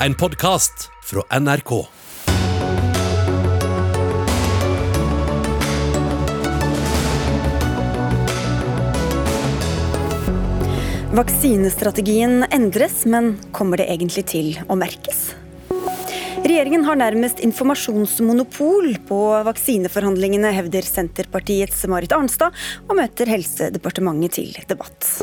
en podkast fra NRK. Vaksinestrategien endres, men kommer det egentlig til å merkes? Regjeringen har nærmest informasjonsmonopol på vaksineforhandlingene, hevder Senterpartiets Marit Arnstad, og møter Helsedepartementet til debatt.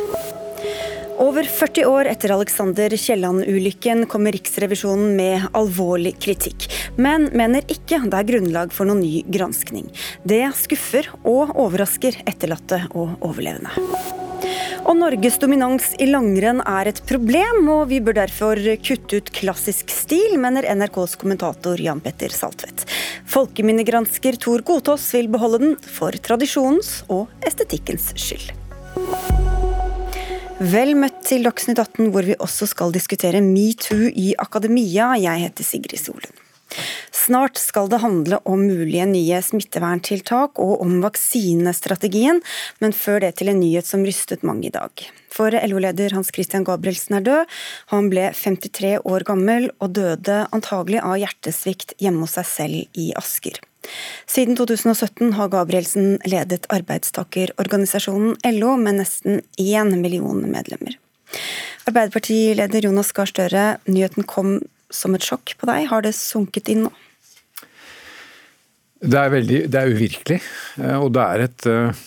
Over 40 år etter Alexander Kielland-ulykken kommer Riksrevisjonen med alvorlig kritikk, men mener ikke det er grunnlag for noen ny granskning. Det skuffer og overrasker etterlatte og overlevende. Og Norges dominans i langrenn er et problem, og vi bør derfor kutte ut klassisk stil, mener NRKs kommentator Jan Petter Saltvedt. Folkeminnegransker Tor Godtås vil beholde den for tradisjonens og estetikkens skyld. Vel møtt til Dagsnytt 18, hvor vi også skal diskutere metoo i akademia. Jeg heter Sigrid Solund. Snart skal det handle om mulige nye smitteverntiltak og om vaksinestrategien, men før det til en nyhet som rystet mange i dag. For LO-leder Hans Christian Gabrielsen er død. Han ble 53 år gammel og døde antagelig av hjertesvikt hjemme hos seg selv i Asker. Siden 2017 har Gabrielsen ledet arbeidstakerorganisasjonen LO med nesten én million medlemmer. Arbeiderpartileder Jonas Gahr Støre, nyheten kom som et sjokk på deg. Har det sunket inn nå? Det er, veldig, det er uvirkelig, eh, og det er et, eh,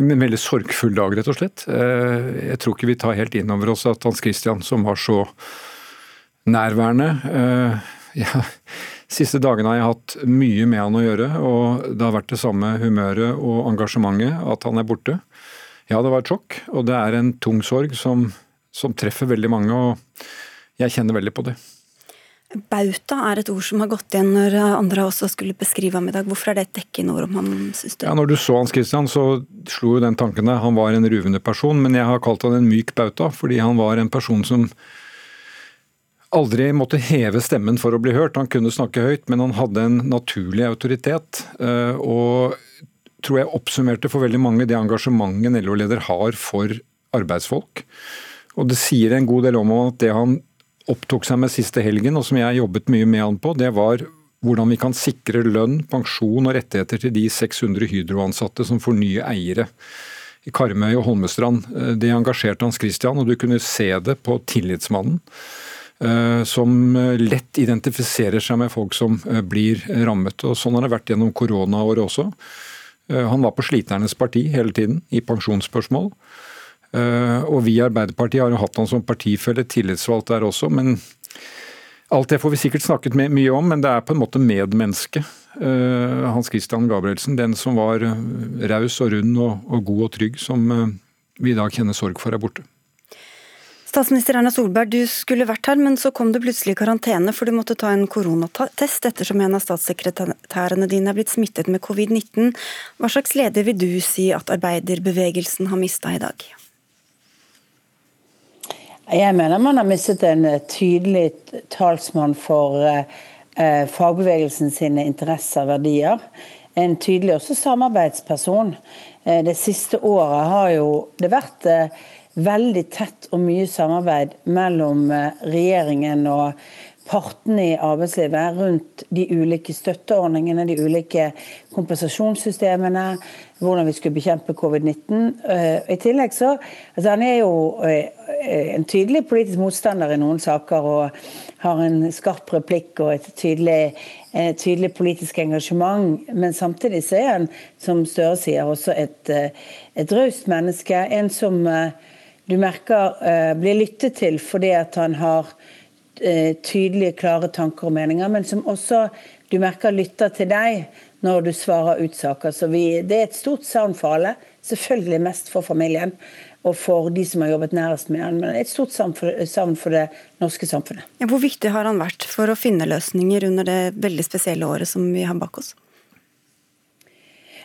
en veldig sorgfull dag, rett og slett. Eh, jeg tror ikke vi tar helt inn over oss at Hans Christian, som var så nærværende ja, Siste dagene har jeg hatt mye med han å gjøre, og det har vært det samme humøret og engasjementet at han er borte. Ja, det var et sjokk, og det er en tung sorg som, som treffer veldig mange, og jeg kjenner veldig på det. Bauta er et ord som har gått igjen når andre også skulle beskrive ham i dag. Hvorfor er det et dekkende ord om ham, syns du? Ja, når du så Hans Christian, så slo jo den tanken deg. Han var en ruvende person, men jeg har kalt han en myk bauta, fordi han var en person som aldri måtte heve stemmen for å bli hørt. Han kunne snakke høyt, men han hadde en naturlig autoritet. Eh, og tror jeg oppsummerte for veldig mange det engasjementet en LO-leder har for arbeidsfolk. Og det sier en god del om at det han opptok seg med siste helgen, og som jeg jobbet mye med han på, det var hvordan vi kan sikre lønn, pensjon og rettigheter til de 600 Hydro-ansatte som får nye eiere i Karmøy og Holmestrand. Eh, det engasjerte Hans Christian, og du kunne se det på tillitsmannen. Eh, som lett identifiserer seg med folk som eh, blir rammet. og Sånn har det vært gjennom koronaåret også. Han var på sliternes parti hele tiden, i pensjonsspørsmål. Eh, og vi i Arbeiderpartiet har jo hatt han som partifelle, tillitsvalgt der også. men Alt det får vi sikkert snakket mye om, men det er på en måte medmennesket. Eh, Hans Christian Gabrielsen, den som var eh, raus og rund og, og, god og trygg, som vi i dag kjenner sorg for er borte. Statsminister Erna Solberg, du skulle vært her, men så kom du plutselig i karantene for du måtte ta en koronatest ettersom en av statssekretærene dine er blitt smittet med covid-19. Hva slags leder vil du si at arbeiderbevegelsen har mista i dag? Jeg mener man har mistet en tydelig talsmann for eh, fagbevegelsen sine interesser og verdier. En tydelig også samarbeidsperson. Eh, det siste året har jo det vært eh, veldig tett og mye samarbeid mellom eh, regjeringen og partene i arbeidslivet rundt de ulike støtteordningene, de ulike kompensasjonssystemene, hvordan vi skulle bekjempe covid-19. I tillegg så altså Han er jo en tydelig politisk motstander i noen saker og har en skarp replikk og et tydelig, et tydelig politisk engasjement. Men samtidig så er han, som Støre sier, også et, et raust menneske. En som du merker blir lyttet til fordi at han har Eh, tydelige, klare tanker og meninger, men som også du merker lytter til deg når du svarer ut saker. Så vi, det er et stort savn for alle. Selvfølgelig mest for familien og for de som har jobbet nærest med han, men et stort savn for, det norske samfunnet. Ja, hvor viktig har han vært for å finne løsninger under det veldig spesielle året som vi har bak oss?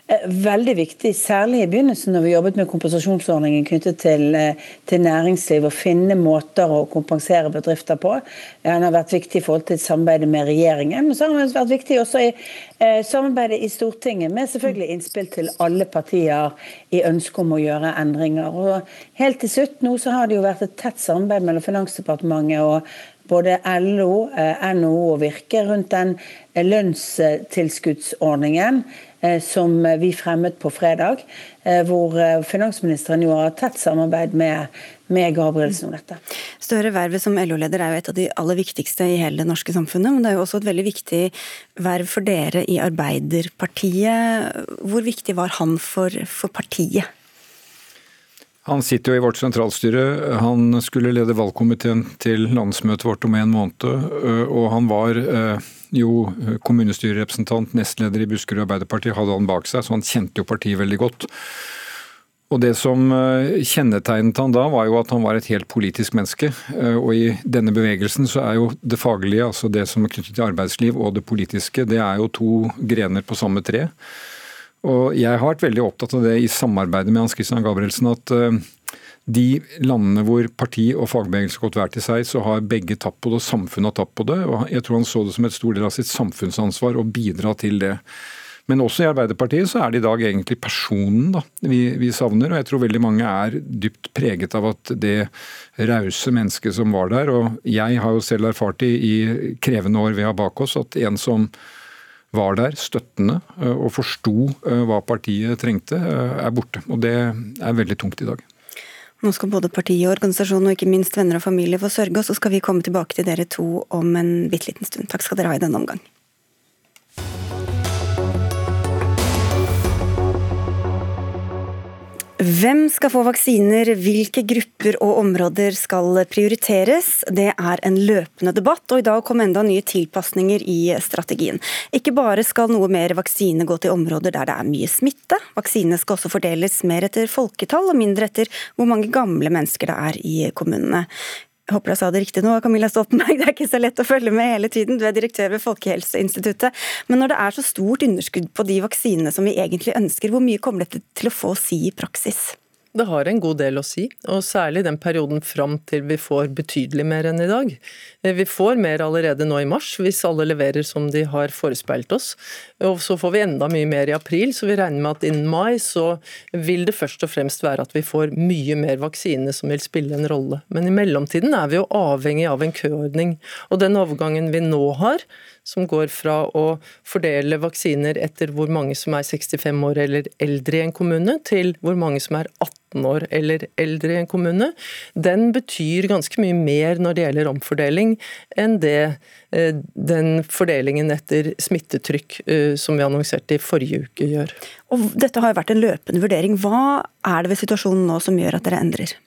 Eh, veldig viktig, særlig i begynnelsen når vi jobbet med kompensasjonsordningen knyttet til, eh, til næringsliv. Å finne måter å kompensere bedrifter på. Den har vært viktig i forhold til samarbeidet med regjeringen. Men så har den vært viktig også i eh, samarbeidet i Stortinget, med selvfølgelig innspill til alle partier i ønsket om å gjøre endringer. Og helt til slutt nå så har det jo vært et tett samarbeid mellom Finansdepartementet og både LO, NHO og Virke rundt den lønnstilskuddsordningen som vi fremmet på fredag, hvor finansministeren jo har tett samarbeid med med Gabrielsen om dette. Støre vervet som LO-leder er jo et av de aller viktigste i hele det norske samfunnet, men det er jo også et veldig viktig verv for dere i Arbeiderpartiet. Hvor viktig var han for, for partiet? Han sitter jo i vårt sentralstyre. Han skulle lede valgkomiteen til landsmøtet vårt om en måned. Og han var jo kommunestyrerepresentant, nestleder i Buskerud Arbeiderparti, hadde han bak seg, så han kjente jo partiet veldig godt. Og Det som eh, kjennetegnet han da, var jo at han var et helt politisk menneske. Eh, og I denne bevegelsen så er jo det faglige, altså det som er knyttet til arbeidsliv, og det politiske, det er jo to grener på samme tre. Og Jeg har vært veldig opptatt av det i samarbeidet med Hans Christian Gabrielsen, at eh, de landene hvor parti og fagbevegelse har gått hver til seg, så har begge tatt på det, og samfunnet har tatt på det. og Jeg tror han så det som et stor del av sitt samfunnsansvar å bidra til det. Men også i Arbeiderpartiet så er det i dag egentlig personen da, vi, vi, savner. Og jeg tror veldig mange er dypt preget av at det rause mennesket som var der, og jeg har jo selv erfart det i krevende år vi har bak oss, at en som var der støttende eh, og forsto eh, hva partiet trengte, eh, er borte. Og det er veldig tungt i dag. Nå skal både partiet, organisasjonen og ikke minst venner og familie få sørge, og så skal vi komme tilbake til dere to om en bitte liten stund. Takk skal dere ha i denne omgang. Hvem skal få vaksiner, hvilke grupper og områder skal prioriteres? Det er en løpende debatt, og i dag kom enda nye tilpasninger i strategien. Ikke bare skal noe mer vaksine gå til områder der det er mye smitte, vaksinene skal også fordeles mer etter folketall og mindre etter hvor mange gamle mennesker det er i kommunene. Jeg håper jeg sa det riktig nå, Camilla Stoltenberg. Det er ikke så lett å følge med hele tiden. Du er direktør ved Folkehelseinstituttet. Men når det er så stort underskudd på de vaksinene som vi egentlig ønsker, hvor mye kommer dette til å få si i praksis? Det har en god del å si, og særlig den perioden fram til vi får betydelig mer enn i dag. Eh, vi får mer allerede nå i mars, hvis alle leverer som de har forespeilt oss. Og så får vi enda mye mer i april, så vi regner med at innen mai så vil det først og fremst være at vi får mye mer vaksine som vil spille en rolle. Men i mellomtiden er vi jo avhengig av en køordning. Og den overgangen vi nå har, som går fra å fordele vaksiner etter hvor mange som er 65 år eller eldre i en kommune, til hvor mange som er 18 år eller eldre i en kommune, den betyr ganske mye mer når det gjelder omfordeling, enn det eh, den fordelingen etter smittetrykk eh, som vi annonserte i forrige uke gjør. Og dette har jo vært en løpende vurdering. Hva er det ved situasjonen nå som gjør at dere endrer?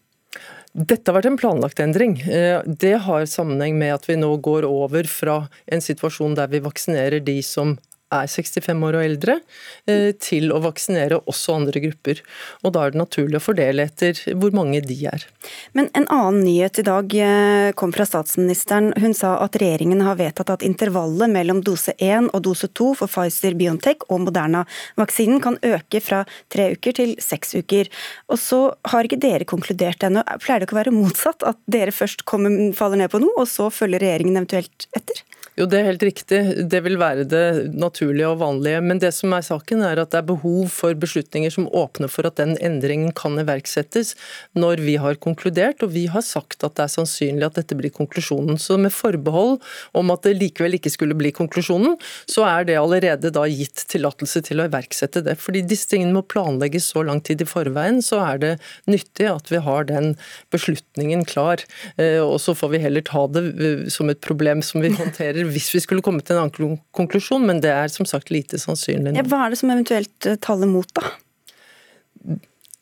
Dette har vært en planlagt endring. Eh, det har sammenheng med at vi nå går over fra en situasjon der vi vaksinerer de som er 65 år og eldre, eh, til å vaksinere også andre grupper. Og Da er det naturlig å fordele etter hvor mange de er. Men En annen nyhet i dag eh, kom fra statsministeren. Hun sa at regjeringen har vedtatt at intervallet mellom dose 1 og dose 2 for Pfizer, Biontech og Moderna-vaksinen kan øke fra tre uker til seks uker. Og så har ikke dere konkludert ennå. Pleier det ikke å være motsatt? At dere først kommer, faller ned på noe, og så følger regjeringen eventuelt etter? Jo, det er helt riktig. Det vil være det naturlige og vanlige. Men det som er saken, er at det er behov for beslutninger som åpner for at den endringen kan iverksettes når vi har konkludert, og vi har sagt at det er sannsynlig at dette blir konklusjonen. Så med forbehold om at det likevel ikke skulle bli konklusjonen, så er det allerede da gitt tillatelse til å iverksette det. Fordi disse tingene må planlegges så lang tid i forveien, så er det nyttig at vi har den beslutningen klar. Eh, og så får vi heller ta det eh, som et problem som vi håndterer hvis vi skulle komme til en annen konklusjon, men det er som sagt lite sannsynlig. Ja, hva er det som eventuelt eh, taler mot, da?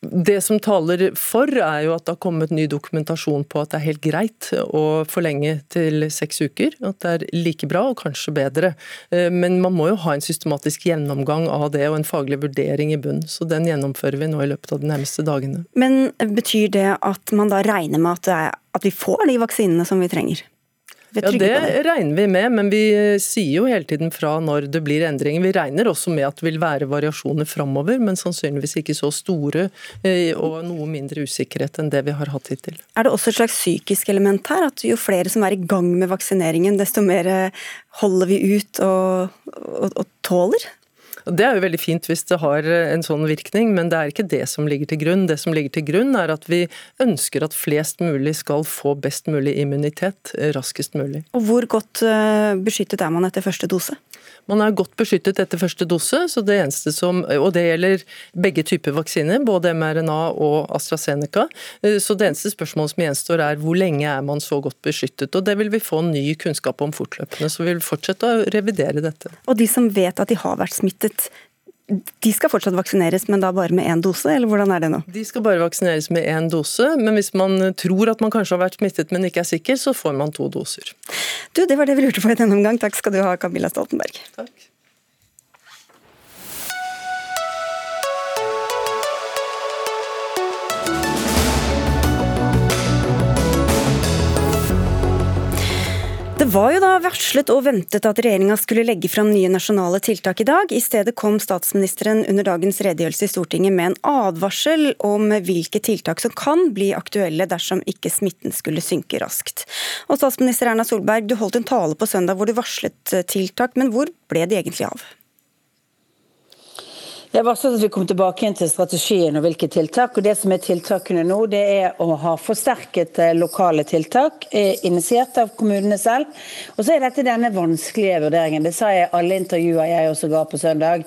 Det som taler for, er jo at det har kommet ny dokumentasjon på at det er helt greit å forlenge til seks uker. At det er like bra, og kanskje bedre. Eh, men man må jo ha en systematisk gjennomgang av det, og en faglig vurdering i bunn. Så den gjennomfører vi nå i løpet av de nærmeste dagene. Men betyr det at man da regner med at, at vi får de vaksinene som vi trenger? Ja, Det regner vi med, men vi sier jo hele tiden fra når det blir endringer. Vi regner også med at det vil være variasjoner framover, men sannsynligvis ikke så store eh, og noe mindre usikkerhet enn det vi har hatt hittil. Er det også et slags psykisk element her, at jo flere som er i gang med vaksineringen, desto mer holder vi ut og, og, og tåler? Det er jo veldig fint hvis det har en sånn virkning, men det er ikke det som ligger til grunn. Det som ligger til grunn er at vi ønsker at flest mulig skal få best mulig immunitet raskest mulig. Og Hvor godt eh, beskyttet er man etter første dose? Man er godt beskyttet etter første dose, det som, og det gjelder begge typer vaksiner, både mRNA og AstraZeneca. Eh, så det eneste spørsmålet som gjenstår er hvor lenge er man så godt beskyttet. og Det vil vi få ny kunnskap om fortløpende, så vi vil fortsette å revidere dette. Og de som vet at de har vært smittet, de skal fortsatt vaksineres, men da bare med én dose, eller hvordan er det nå? De skal bare vaksineres med én dose, men hvis man tror at man kanskje har vært smittet, men ikke er sikker, så får man to doser. Du, Det var det vi lurte på i denne omgang. Takk skal du ha, Camilla Stoltenberg. Takk. Det var jo da varslet og ventet at regjeringa skulle legge fram nye nasjonale tiltak i dag. I stedet kom statsministeren under dagens redegjørelse i Stortinget med en advarsel om hvilke tiltak som kan bli aktuelle dersom ikke smitten skulle synke raskt. Og statsminister Erna Solberg, du holdt en tale på søndag hvor du varslet tiltak, men hvor ble de egentlig av? Jeg varslet at vi kom tilbake igjen til strategien og hvilke tiltak. og Det som er tiltakene nå, det er å ha forsterket eh, lokale tiltak, eh, initiert av kommunene selv. Og så er dette denne vanskelige vurderingen. Det sa jeg i alle intervjuer jeg også ga på søndag.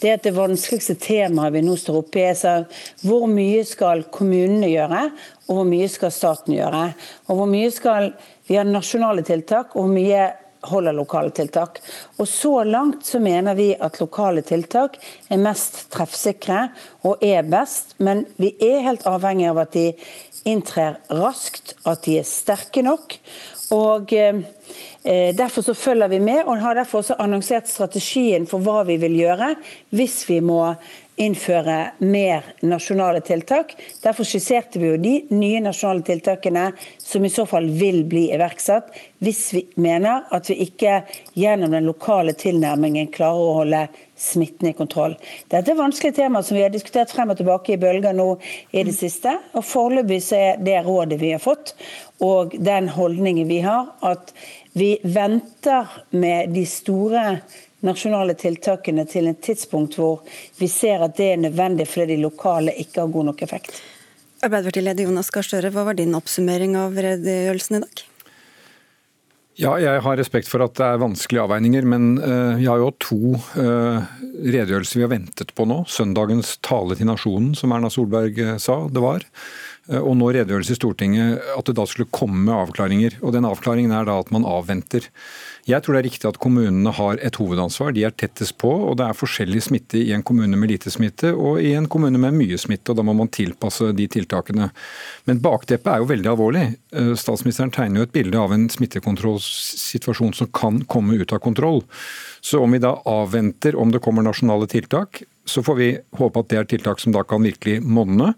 Det er at det vanskeligste temaet vi nå står oppe i, er hvor mye skal kommunene gjøre, og hvor mye skal staten gjøre. Og hvor mye skal vi ha nasjonale tiltak, og hvor mye holder lokale tiltak. Og Så langt så mener vi at lokale tiltak er mest treffsikre og er best, men vi er helt avhengig av at de inntrer raskt, at de er sterke nok. Og eh, Derfor så følger vi med, og har derfor også annonsert strategien for hva vi vil gjøre hvis vi må innføre mer nasjonale tiltak. Derfor skisserte vi jo de nye nasjonale tiltakene som i så fall vil bli iverksatt, hvis vi mener at vi ikke gjennom den lokale tilnærmingen klarer å holde smitten i kontroll. Dette er vanskelige tema som vi har diskutert frem og tilbake i bølger nå i det siste. og Foreløpig er det rådet vi har fått, og den holdningen vi har, at vi venter med de store nasjonale tiltakene til et tidspunkt hvor vi ser at det er nødvendig fordi de lokale ikke har god nok effekt. Arbeiderpartileder Jonas Gahr Støre, hva var din oppsummering av redegjørelsen i dag? Ja, jeg har respekt for at det er vanskelige avveininger, men uh, vi har jo to uh, redegjørelser vi har ventet på nå. Søndagens tale til nasjonen, som Erna Solberg uh, sa det var. Og nå redegjørelse i Stortinget at det da skulle komme avklaringer. Og den avklaringen er da at man avventer. Jeg tror det er riktig at kommunene har et hovedansvar. De er tettest på, og det er forskjellig smitte i en kommune med lite smitte og i en kommune med mye smitte. og Da må man tilpasse de tiltakene. Men bakteppet er jo veldig alvorlig. Eh, statsministeren tegner jo et bilde av en smittekontrollsituasjon som kan komme ut av kontroll. Så om vi da avventer om det kommer nasjonale tiltak, så får vi håpe at det er tiltak som da kan virkelig monne.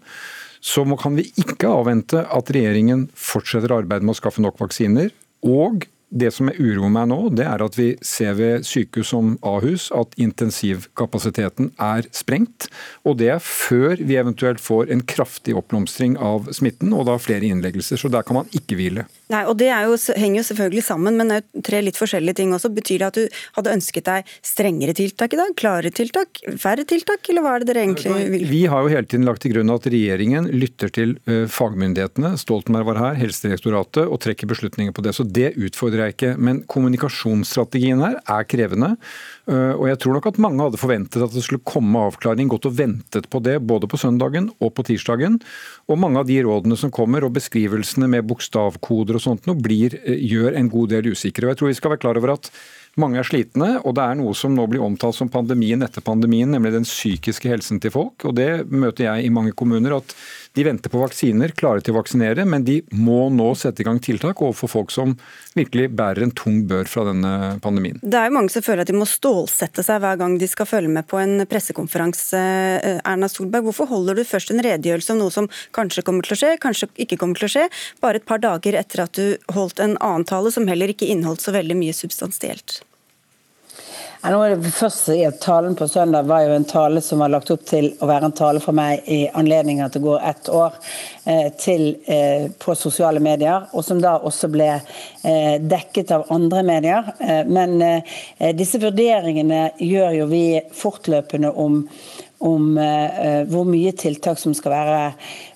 Så kan vi ikke avvente at regjeringen fortsetter arbeidet med å skaffe nok vaksiner. Og det som uroer meg nå, det er at vi ser ved sykehus som Ahus at intensivkapasiteten er sprengt. Og det er før vi eventuelt får en kraftig oppblomstring av smitten og da flere innleggelser. Så der kan man ikke hvile. Nei, og Det jo, henger jo selvfølgelig sammen, men det er jo tre litt forskjellige ting også. Betyr det at du hadde ønsket deg strengere tiltak i dag? Klarere tiltak? Færre tiltak? Eller hva er det dere egentlig vil? Vi har jo hele tiden lagt til grunn at regjeringen lytter til fagmyndighetene, Stoltenberg var her, Helsedirektoratet, og trekker beslutninger på det. Så det utfordrer jeg ikke. Men kommunikasjonsstrategien her er krevende. Og jeg tror nok at mange hadde forventet at det skulle komme avklaring, gått og ventet på det både på søndagen og på tirsdagen. Og mange av de rådene som kommer og beskrivelsene med bokstavkoder og sånt, blir, eh, gjør en god del usikre. Og jeg tror vi skal være klar over at mange er slitne, og det er noe som nå blir omtalt som pandemien etter pandemien, nemlig den psykiske helsen til folk. Og det møter jeg i mange kommuner. at de venter på vaksiner, klare til å vaksinere, men de må nå sette i gang tiltak overfor folk som virkelig bærer en tung bør fra denne pandemien. Det er jo mange som føler at de må stålsette seg hver gang de skal følge med på en pressekonferanse. Eh, Erna Solberg, hvorfor holder du først en redegjørelse om noe som kanskje kommer til å skje, kanskje ikke kommer til å skje, bare et par dager etter at du holdt en annen tale som heller ikke inneholdt så veldig mye substansielt? Nå er det først Talen på søndag var jo en tale som var lagt opp til å være en tale for meg i anledning at det går ett år eh, til, eh, på sosiale medier, og som da også ble eh, dekket av andre medier. Men disse vurderingene gjør jo vi fortløpende om om hvor mye tiltak som skal være.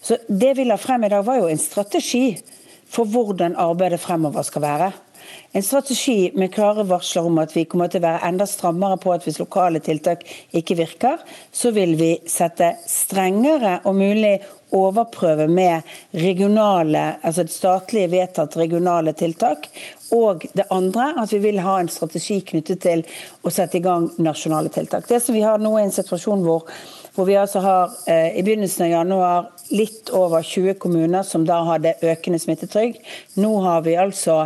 Så Det vi la frem i dag, var jo en strategi for hvordan arbeidet fremover skal være. En strategi med klare varsler om at vi kommer til å være enda strammere på at hvis lokale tiltak ikke virker, så vil vi sette strengere og mulig overprøve med regionale, altså statlige vedtatt regionale tiltak. Og det andre, at vi vil ha en strategi knyttet til å sette i gang nasjonale tiltak. Det som vi har nå er en situasjon hvor hvor vi altså har eh, i begynnelsen av januar litt over 20 kommuner som da hadde økende smittetrygg. Nå har vi altså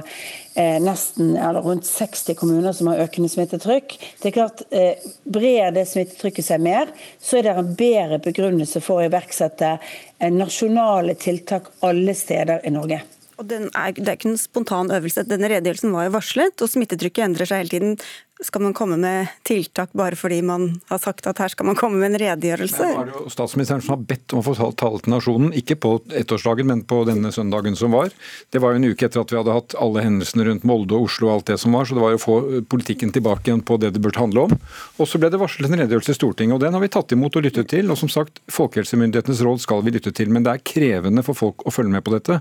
nesten eller rundt 60 kommuner som har økende smittetrykk. Det er klart, eh, Brer det smittetrykket seg mer, så er det en bedre begrunnelse for å iverksette eh, nasjonale tiltak alle steder i Norge. Er, Det er ikke en spontan øvelse. Denne redegjørelsen var jo varslet, og smittetrykket endrer seg hele tiden. Skal man komme med tiltak bare fordi man har sagt at her skal man komme med en redegjørelse? Det var jo statsministeren som har bedt om å få tale til nasjonen, ikke på ettårsdagen, men på denne søndagen som var. Det var jo en uke etter at vi hadde hatt alle hendelsene rundt Molde og Oslo og alt det som var, så det var jo å få politikken tilbake igjen på det det burde handle om. Og så ble det varslet en redegjørelse i Stortinget, og den har vi tatt imot og lyttet til. Og som sagt, Folkehelsemyndighetenes råd skal vi lytte til, men det er krevende for folk å følge med på dette.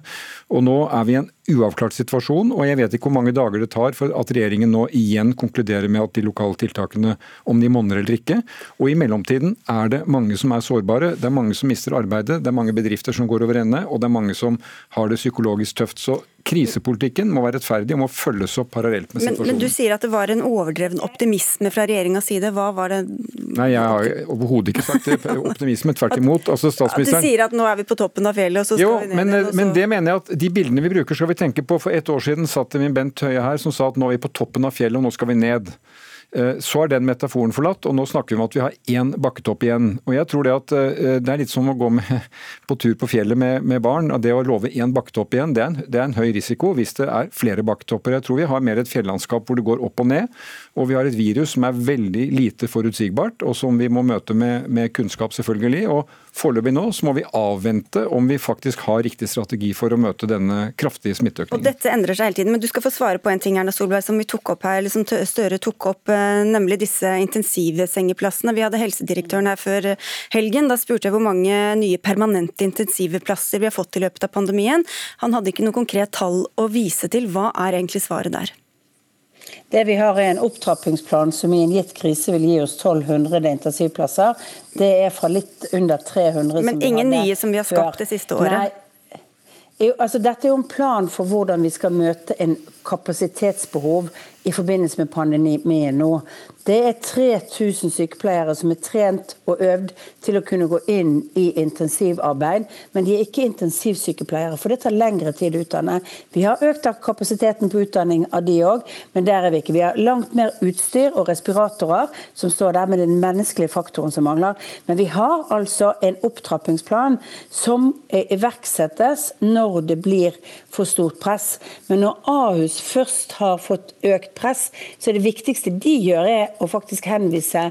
Og nå er vi i en uavklart situasjon, og jeg vet ikke hvor mange dager det tar for at regjeringen nå igjen konkluderer med at de lokale tiltakene om de monner eller ikke. Og i mellomtiden er det mange som er sårbare, det er mange som mister arbeidet, det er mange bedrifter som går over ende, og det er mange som har det psykologisk tøft. Så Krisepolitikken må være rettferdig og må følges opp parallelt med situasjonen. Men, men, Du sier at det var en overdreven optimisme fra regjeringas side. Hva var det Nei, Jeg har overhodet ikke sagt det. Optimisme, tvert imot. Altså, statsministeren... Du sier at nå er vi på toppen av fjellet, og så skal jo, vi ned men, igjen. Men det mener jeg at de bildene vi bruker skal vi tenke på. For et år siden satt det min Bent Høie her som sa at nå er vi på toppen av fjellet, og nå skal vi ned. Eh, så er den metaforen forlatt, og nå snakker vi om at vi har én bakketopp igjen. Og jeg tror Det at eh, det er litt som å gå med, på tur på fjellet med, med barn. Det å love én bakketopp igjen, det er, en, det er, en, høy risiko hvis det er flere bakketopper. Jeg tror vi har mer et fjellandskap hvor det går opp og ned. Og vi har et virus som er veldig lite forutsigbart, og som vi må møte med, med kunnskap, selvfølgelig. og Foreløpig nå så må vi avvente om vi faktisk har riktig strategi for å møte denne kraftige smitteøkningen. Og Dette endrer seg hele tiden, men du skal få svare på en ting Erna Solberg, som vi tok opp her, eller som Støre tok opp, eh, nemlig disse intensivsengeplassene. Vi hadde helsedirektøren her før helgen. Da spurte jeg hvor mange nye permanente intensivplasser vi har fått i løpet av pandemien. Han hadde ikke noe konkret tall å vise til. Hva er egentlig svaret der? Det vi har er en opptrappingsplan som i en gitt krise vil gi oss 1200 intensivplasser. Det er fra litt under 300 Men ingen nye som vi har skapt det siste året? Nei. Altså, dette er jo en plan for hvordan vi skal møte en kapasitetsbehov i forbindelse med pandemien nå. Det er 3000 sykepleiere som er trent og øvd til å kunne gå inn i intensivarbeid, men de er ikke intensivsykepleiere, for det tar lengre tid å utdanne. Vi har økt kapasiteten på utdanning av de òg, men der er vi ikke. Vi har langt mer utstyr og respiratorer som står der med den menneskelige faktoren som mangler. Men vi har altså en opptrappingsplan som iverksettes når det blir for stort press. Men når Ahus først har fått økt press, så det viktigste de gjør, er å faktisk henvise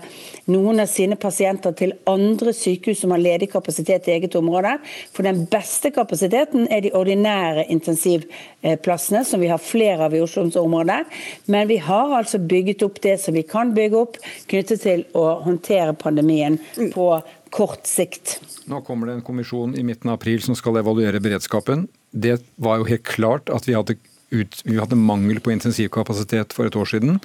noen av sine pasienter til andre sykehus som har ledig kapasitet i eget område. For den beste kapasiteten er de ordinære intensivplassene, som vi har flere av i Oslo-området. Men vi har altså bygget opp det som vi kan bygge opp knyttet til å håndtere pandemien på kort sikt. Nå kommer det en kommisjon i midten av april som skal evaluere beredskapen. Det var jo helt klart at vi hadde ut, vi hadde mangel på intensivkapasitet for et år siden.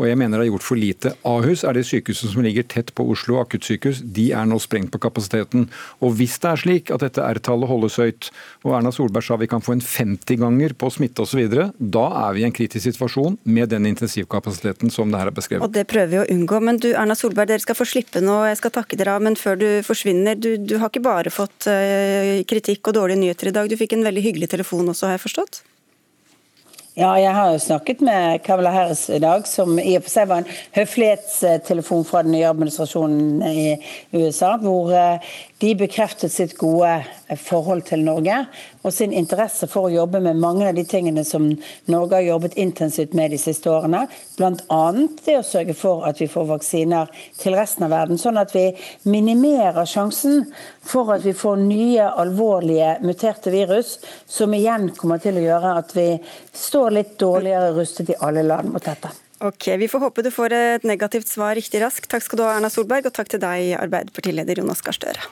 Og jeg mener det er gjort for lite. Ahus er det sykehuset som ligger tett på Oslo akuttsykehus. De er nå sprengt på kapasiteten. Og hvis det er slik at dette R-tallet holdes høyt, og Erna Solberg sa vi kan få en 50-ganger på smitte osv., da er vi i en kritisk situasjon med den intensivkapasiteten som det her er beskrevet. Og det prøver vi å unngå. Men du Erna Solberg, dere skal få slippe nå. Jeg skal takke dere av, men før du forsvinner, du, du har ikke bare fått uh, kritikk og dårlige nyheter i dag. Du fikk en veldig hyggelig telefon også, har jeg forstått? Ja, jeg har jo snakket med Kamala Harris i dag, som i og for seg var en høflighetstelefon fra den nye administrasjonen i USA, hvor eh, De bekreftet sitt gode forhold til Norge og sin interesse for å jobbe med mange av de tingene som Norge har jobbet intensivt med de siste årene. Bl.a. det å sørge for at vi får vaksiner til resten av verden, sånn at vi minimerer sjansen for at vi får nye alvorlige muterte virus, som igjen kommer til å gjøre at vi står litt dårligere rustet i alle land mot dette. Ok, Vi får håpe du får et negativt svar riktig raskt. Takk skal du ha, Erna Solberg, og takk til deg, Arbeiderpartileder Jonas Gahr Støre.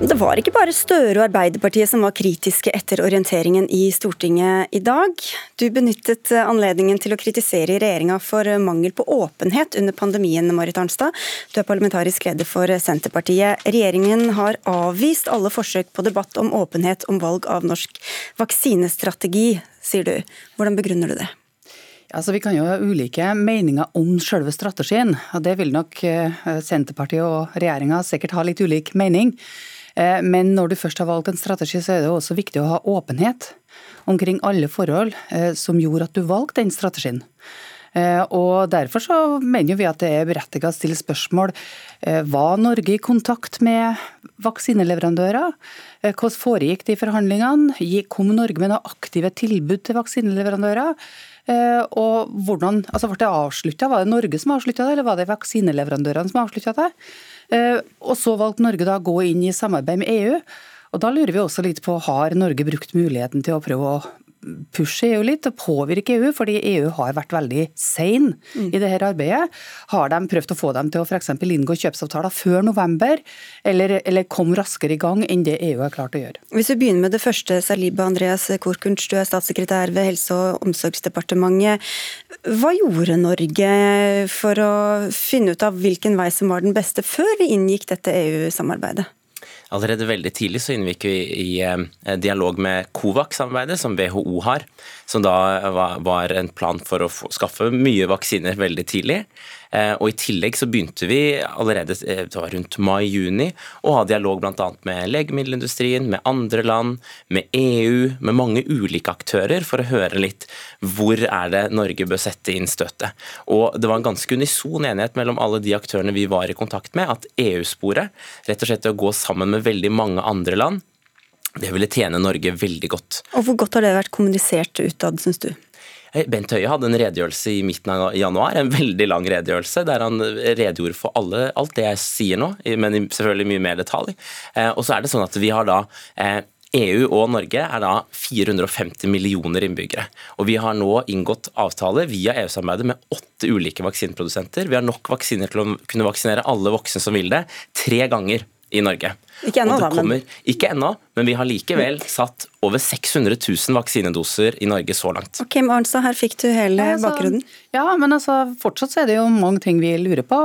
Det var ikke bare Støre og Arbeiderpartiet som var kritiske etter orienteringen i Stortinget i dag. Du benyttet anledningen til å kritisere regjeringa for mangel på åpenhet under pandemien, Marit Arnstad. Du er parlamentarisk leder for Senterpartiet. Regjeringen har avvist alle forsøk på debatt om åpenhet om valg av norsk vaksinestrategi, sier du. Hvordan begrunner du det? Altså, vi kan jo ha ulike meninger om selve strategien. og Det vil nok eh, Senterpartiet og regjeringa sikkert ha litt ulik mening. Eh, men når du først har valgt en strategi, så er det også viktig å ha åpenhet omkring alle forhold eh, som gjorde at du valgte den strategien. Og Derfor så mener vi at det er berettiget å stille spørsmål. Var Norge i kontakt med vaksineleverandører? Hvordan foregikk de forhandlingene? Kom Norge med noen aktive tilbud til vaksineleverandører? Og hvordan, altså Ble det avslutta? Var det Norge som avslutta det, eller var det vaksineleverandørene som avslutta det? Eh, og så valgte Norge da å gå inn i samarbeid med EU. Og Da lurer vi også litt på har Norge brukt muligheten til å prøve å pushe EU litt og påvirke EU, fordi EU har vært veldig sein mm. i dette arbeidet. Har de prøvd å få dem til å f.eks. inngå kjøpsavtaler før november, eller, eller kom raskere i gang enn det EU har klart å gjøre? Hvis vi begynner med det første, Saliba Andreas Korkunst, du er statssekretær ved Helse- og omsorgsdepartementet. Hva gjorde Norge for å finne ut av hvilken vei som var den beste, før vi inngikk dette EU-samarbeidet? Allerede veldig tidlig så inngikk vi i eh, dialog med Covax-samarbeidet, som WHO har. Som da var en plan for å skaffe mye vaksiner veldig tidlig. Eh, og I tillegg så begynte vi allerede eh, rundt mai-juni å ha dialog bl.a. med legemiddelindustrien, med andre land, med EU, med mange ulike aktører for å høre litt hvor er det Norge bør sette inn støtet. Og Det var en ganske unison enighet mellom alle de aktørene vi var i kontakt med, at EU-sporet, rett og slett å gå sammen med veldig mange andre land, det ville tjene Norge veldig godt. Og Hvor godt har det vært kommunisert utad, syns du? Eh, Bent Høie hadde en redegjørelse i midten av januar, en veldig lang redegjørelse, der han redegjorde for alle, alt det jeg sier nå, men selvfølgelig mye mer detalj. Eh, og så er det sånn at vi har da EU eh, e og Norge er da 450 millioner innbyggere. Og Vi har nå inngått avtale via EU-samarbeidet med åtte ulike vaksineprodusenter. Vi har nok vaksiner til å kunne vaksinere alle voksne som vil det, tre ganger i Norge. Ikke ennå, da. Men... Ikke ennå, men vi har likevel satt over 600 000 vaksinedoser i Norge så langt. Ok, Arnstad, her fikk du hele ja, altså, bakgrunnen. Ja, men altså, fortsatt så er det jo mange ting vi lurer på.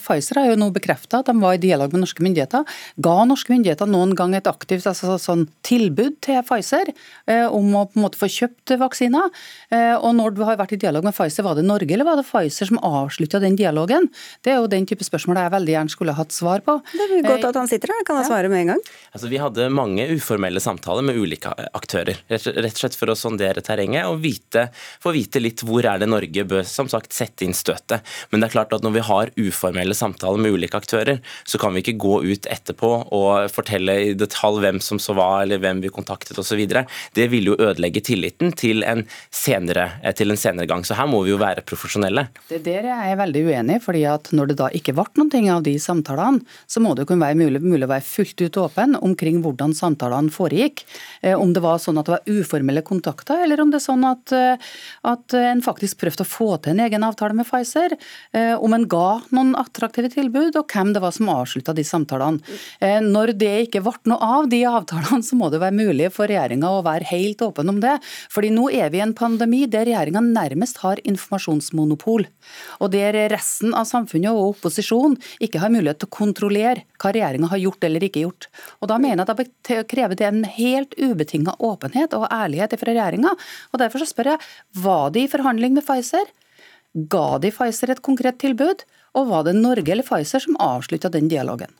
Pfizer har jo nå bekrefta at de var i dialog med norske myndigheter. Ga norske myndigheter noen gang et aktivt altså, sånn tilbud til Pfizer eh, om å på en måte få kjøpt vaksiner? Eh, og når du har vært i dialog med Pfizer, var det Norge eller var det Pfizer som avslutta den dialogen? Det er jo den type spørsmål jeg veldig gjerne skulle hatt svar på. Det er godt at han sitter her, kan han svare med en gang. Altså, vi hadde mange uformelle samtaler med ulike aktører. Rett og slett for å sondere terrenget og vite, få vite litt hvor er det Norge bør som sagt sette inn støtet. Men det er klart at når vi har uformelle samtaler med ulike aktører, så kan vi ikke gå ut etterpå og fortelle i detalj hvem som så hva, eller hvem vi kontaktet osv. Det vil jo ødelegge tilliten til en, senere, eh, til en senere gang. Så her må vi jo være profesjonelle. Det der er jeg veldig uenig fordi at når det da ikke ble noen av de samtalene, så må det jo kunne være mulig, mulig å være fullt ut åpen omkring hvordan samtalene foregikk. Eh, om det var sånn at det var uformelle kontakter, eller om det er sånn at, eh, at en faktisk prøvde å få til en egen avtale med Pfizer. Eh, om en ga noen attraktive tilbud, og hvem det var som avslutta de samtalene. Når det ikke ble noe av de avtalene, så må det være mulig for regjeringa å være helt åpen om det. Fordi nå er vi i en pandemi der regjeringa nærmest har informasjonsmonopol. Og der resten av samfunnet og opposisjon ikke har mulighet til å kontrollere hva regjeringa har gjort eller ikke gjort. Og Da mener jeg at det krever det en helt ubetinga åpenhet og ærlighet fra regjeringa. Derfor så spør jeg, var de i forhandling med Pfizer? Ga de Pfizer et konkret tilbud? Og var det Norge eller Pfizer som avslutta den dialogen?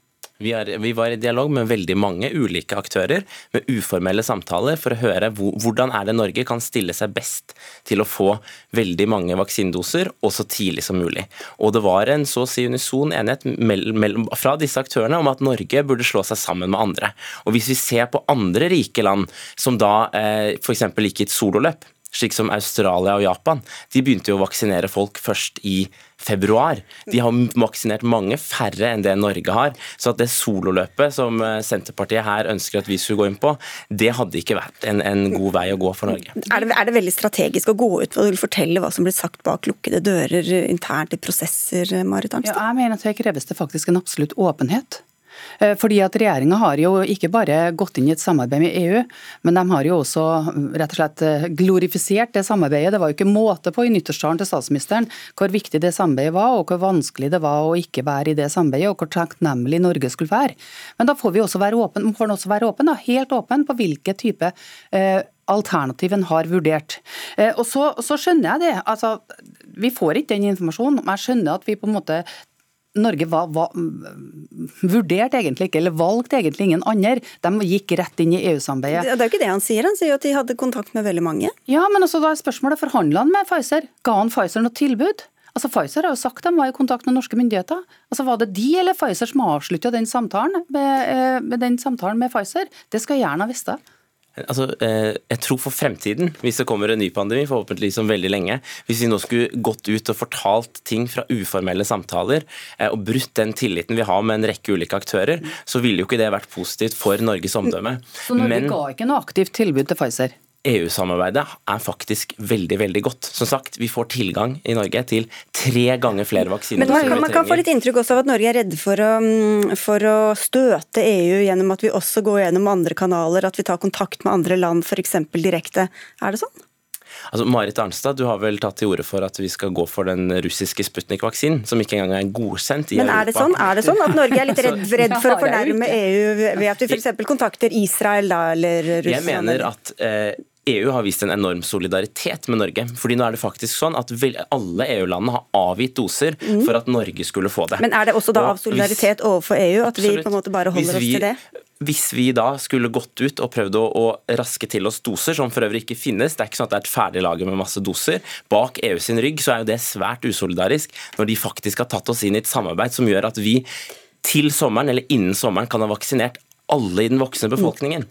Vi, er, vi, var i dialog med veldig mange ulike aktører, med uformelle samtaler, for å høre hvordan er det Norge kan stille seg best til å få veldig mange vaksinedoser, og så tidlig som mulig. Og Det var en så å si unison enighet mellom, fra disse aktørene om at Norge burde slå seg sammen med andre. Og Hvis vi ser på andre rike land som da eh, f.eks. gikk i et sololøp, slik som Australia og Japan, de begynte jo å vaksinere folk først i februar. De har vaksinert mange færre enn det Norge har. Så at det sololøpet som eh, Senterpartiet her ønsker at vi skulle gå inn på, det hadde ikke vært en, en god vei å gå for Norge. Er det, er det, veldig strategisk å gå ut og fortelle hva som blir sagt bak lukkede dører internt i prosesser, Marit Arnstad? Ja, jeg mener at det kreves det faktisk en absolutt åpenhet. Eh, fordi at Regjeringa har jo ikke bare gått inn i et samarbeid med EU, men de har jo også mm, rett og slett eh, glorifisert det samarbeidet. Det var jo ikke måte på i nyttårstalen til statsministeren hvor viktig det samarbeidet var, og hvor vanskelig det var å ikke være i det samarbeidet, og hvor takknemlig Norge skulle være. Men da får vi også være åpen, får også være åpen, da, helt åpen på hvilke type eh, alternativen har vurdert. Eh, og så, så, skjønner jeg det. altså Vi får ikke den informasjonen. Men jeg skjønner at vi på en måte Norge var, var, vurderte egentlig ikke, eller valgte egentlig ingen andre. De gikk rett inn i EU-samarbeidet. Det, det er jo ikke det han sier, han sier jo at de hadde kontakt med veldig mange. Ja, men også da er spørsmålet, forhandla han med Pfizer? Ga han Pfizer noe tilbud? Altså Pfizer har jo sagt de var i kontakt med norske myndigheter. Altså Var det de eller Pfizer som avslutta den samtalen med, eh, med, den samtalen med Pfizer? Det skal jeg gjerne ha visst. Altså, eh, jeg tror for fremtiden, hvis det kommer en ny pandemi, forhåpentligvis om veldig lenge, hvis vi nå skulle gått ut og fortalt ting fra uformelle samtaler eh, og brutt den tilliten vi har med en rekke ulike aktører, så ville jo ikke det vært positivt for Norges omdømme. Så Norge Men, ga ikke noe aktivt tilbud til Pfizer? EU-samarbeidet er faktisk veldig veldig godt. Som sagt, Vi får tilgang i Norge til tre ganger flere vaksiner. Men Man kan, man kan få litt inntrykk også av at Norge er redde for å, mm, for å, støte EU gjennom at vi også går gjennom andre kanaler, at vi tar kontakt med andre land f.eks. direkte. Er det sånn? Altså, Marit Arnstad, du har vel tatt til orde for at vi skal gå for den russiske Sputnik-vaksinen, som ikke engang er godkjent i Men er det Sånn? Er det sånn at Norge er litt redd, redd for å fornærme EU ved at vi f.eks. kontakter Israel da, eller Russland? Jeg mener at eh, EU har vist en enorm solidaritet med Norge. fordi nå er det faktisk sånn at alle EU-landene har avgitt doser mm. for at Norge skulle få det. Men er det også da av solidaritet hvis, overfor EU at absolutt, vi på en måte bare holder vi, oss til det? Hvis vi da skulle gått ut og prøvd å, å, raske til oss doser, som for øvrig ikke finnes, det er ikke sånn at det er et ferdig lager med masse doser, bak EU sin rygg, så er jo det svært usolidarisk når de faktisk har tatt oss inn i et samarbeid som gjør at vi til sommeren eller innen sommeren kan ha vaksinert alle i den voksne befolkningen.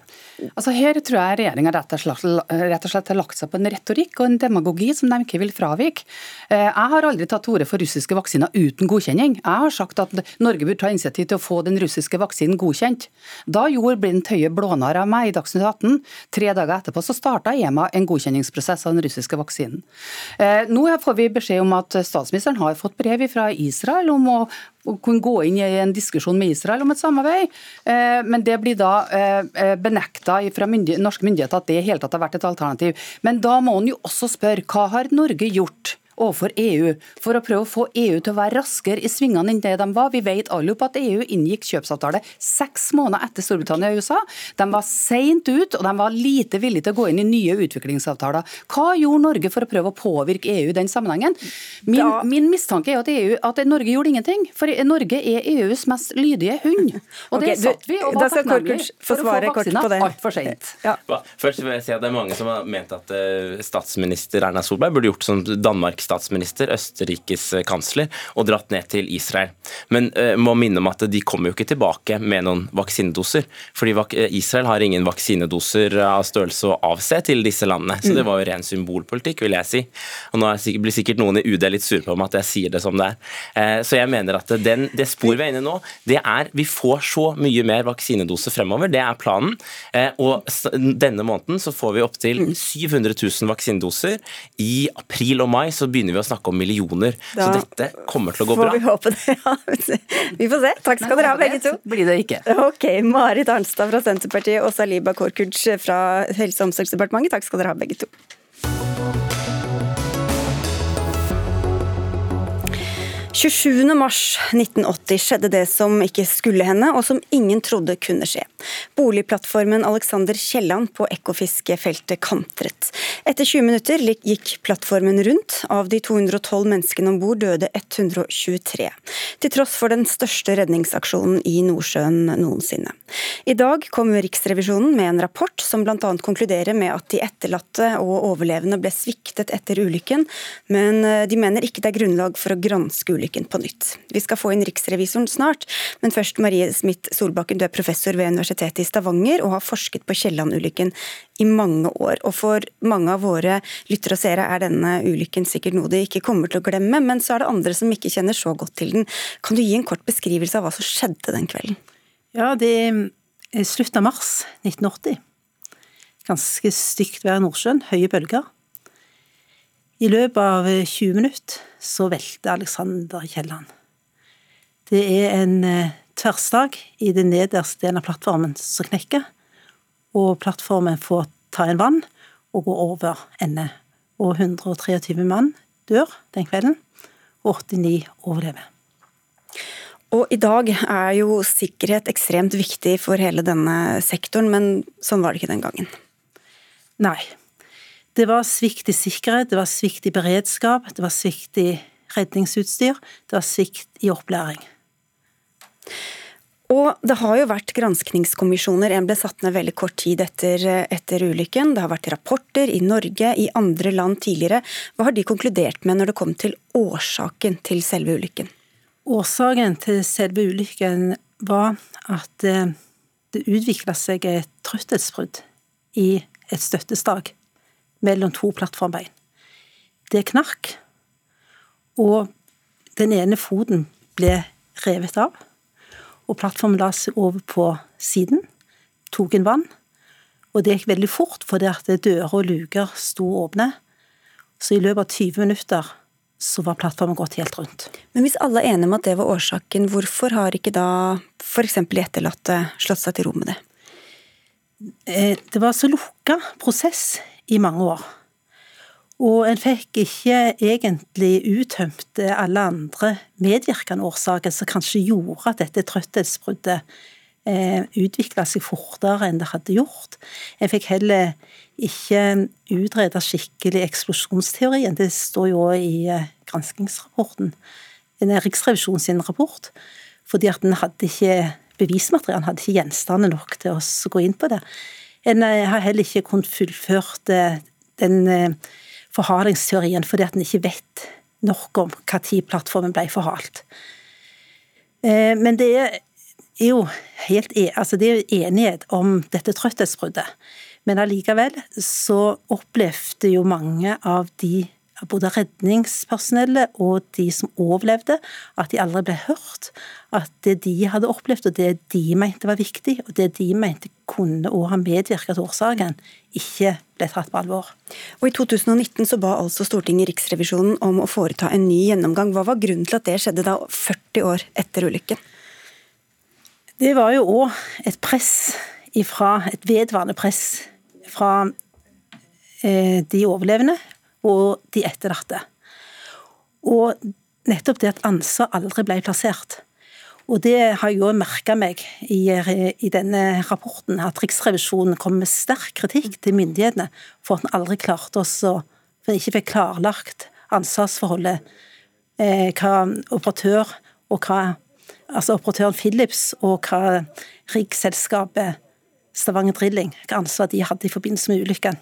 Altså Her tror jeg regjeringa rett, og slett har lagt seg på en retorikk og en demagogi som de ikke vil fravike. Eh, jeg har aldri tatt til orde for russiske vaksiner uten godkjenning. Jeg har sagt at Norge bør ta initiativ til å få den russiske vaksinen godkjent. Da gjorde Blind Høie blånarr av meg i Dagsnytt 18. Tre dager etterpå så starta EMA en godkjenningsprosess av den russiske vaksinen. Eh, nå får vi beskjed om at statsministeren har fått brev fra Israel om å kunne gå inn i en diskusjon med Israel om et samarbeid, eh, men det blir da benekta fra myndighet, norske myndigheter at det i hele tatt har vært et alternativ. Men da må en jo også spørre hva har Norge gjort overfor EU for å prøve å få EU til å være raskere i svingene enn det de var. Vi vet alle at EU inngikk kjøpsavtale seks måneder etter Storbritannia og USA. De var seint ut, og de var lite villige til å gå inn i nye utviklingsavtaler. Hva gjorde Norge for å prøve å påvirke EU i den sammenhengen? Min, da... min mistanke er at, EU, at, Norge gjorde ingenting, for Norge er EUs mest lydige hund. Og det okay, satt vi og var takknemlige for å få vaksina altfor seint. Ja. Først vil jeg si at Det er mange som har ment at uh, statsminister Erna Solberg burde gjort som Danmarks statsminister, Østerrikes kansler, og dratt ned til Israel. Men uh, må minne om at de kommer jo ikke tilbake med noen vaksinedoser. fordi eh, Israel har ingen vaksinedoser av størrelse å avse til disse landene. Så det var jo ren symbolpolitikk, vil jeg si. Og nå blir sikkert noen i UD litt sure på meg at jeg sier det som det er. Uh, så jeg mener at den, det sporet vi er inne i nå, det er vi får så mye mer vaksinedoser fremover. Det er planen. Uh, og denne måneden så får vi opptil 700 000 vaksinedoser. I april og mai så begynner begynner vi å snakke om millioner. Da så dette kommer til å gå bra. Vi håpe det, ja. Vi får se. Takk skal dere ha, begge to. Blir det ikke. Ok, Marit Arnstad fra Senterpartiet og Saliba Korkuc fra Helse- og omsorgsdepartementet, takk skal dere ha, begge to. 27.3.1980 skjedde det som ikke skulle hende, og som ingen trodde kunne skje. Boligplattformen Alexander Kielland på ekofiskefeltet kantret. Etter 20 minutter gikk plattformen rundt. Av de 212 menneskene om bord døde 123. Til tross for den største redningsaksjonen i Nordsjøen noensinne. I dag kom Riksrevisjonen med en rapport som bl.a. konkluderer med at de etterlatte og overlevende ble sviktet etter ulykken, men de mener ikke det er grunnlag for å granske ulykken på nytt. Vi skal få inn riksrevisoren snart, men først Marie Smith Solbakken, du er professor ved Universitetet i Stavanger og har forsket på Kielland-ulykken i mange år. Og For mange av våre lyttere og seere er denne ulykken sikkert noe de ikke kommer til å glemme, men så er det andre som ikke kjenner så godt til den. Kan du gi en kort beskrivelse av hva som skjedde den kvelden? Ja, det er slutt av mars 1980. Ganske stygt vær i Nordsjøen, høye bølger. I løpet av 20 minutter så velter Alexander Kielland. Det er en eh, i den nederste delen av plattformen som knekker, og plattformen får ta en vann og gå over ende. Og 123 mann dør den kvelden, og 89 overlever. Og I dag er jo sikkerhet ekstremt viktig for hele denne sektoren, men sånn var det ikke den gangen. Nei. Det var svikt i sikkerhet, det var svikt i beredskap, det var svikt i redningsutstyr, det var svikt i opplæring. Og Det har jo vært granskningskommisjoner. En ble satt ned veldig kort tid etter, etter, ulykken. Det har vært rapporter i Norge, i andre land tidligere. Hva har de konkludert med når det kom til årsaken til selve ulykken? Årsaken til selve ulykken var at eh, det utvikla seg et trøtthetsbrudd i et støttestag mellom to plattformbein. Det knark, og den ene foten ble revet av og plattformen la seg over på siden, tok en vann, og det gikk veldig fort fordi at dører og luker sto åpne. Så i løpet av 20 minutter så var plattformen gått helt rundt. Men hvis alle er enige om at det var årsaken, hvorfor har ikke da f.eks. de etterlatte slått seg til ro med det? Eh, det var så lukka prosess i mange år. Og en fikk ikke egentlig uttømt alle andre medvirkende årsaker som kanskje gjorde at dette trøtthetsbruddet eh, utvikla seg fortere enn det hadde gjort. En fikk heller ikke utreda skikkelig eksplosjonsteorien. Det står jo i granskingsrapporten, Riksrevisjonen sin rapport, fordi at en hadde ikke bevismateriale, hadde ikke gjenstander nok til å gå inn på det. En eh, har heller ikke kunnet fullført den forhalingsteorien fordi at en ikke vet nok om når plattformen ble forhalt. Eh, men det er jo helt e, altså det er enighet om dette trøtthetsbruddet. Men allikevel så opplevde jo mange av de både redningspersonellet og de som overlevde, at de aldri ble hørt. At det de hadde opplevd, og det de mente var viktig, og det de mente kunne òg ha medvirket til årsaken, ikke ble tatt på alvor. Og I 2019 så ba altså Stortinget Riksrevisjonen om å foreta en ny gjennomgang. Hva var grunnen til at det skjedde da 40 år etter ulykken? Det var jo òg et press ifra, et vedvarende press fra eh, de overlevende og de etterlatte. Og nettopp det at ansvar aldri ble plassert. Og det har jeg jo merka meg i, i, denne rapporten, at Riksrevisjonen kom med sterk kritikk til myndighetene for at en aldri klarte oss å For ikke fikk klarlagt ansvarsforholdet, eh, hva operatør og hva Altså operatøren Philips og hva riggselskapet Stavanger Drilling, hva ansvar de hadde i forbindelse med ulykken.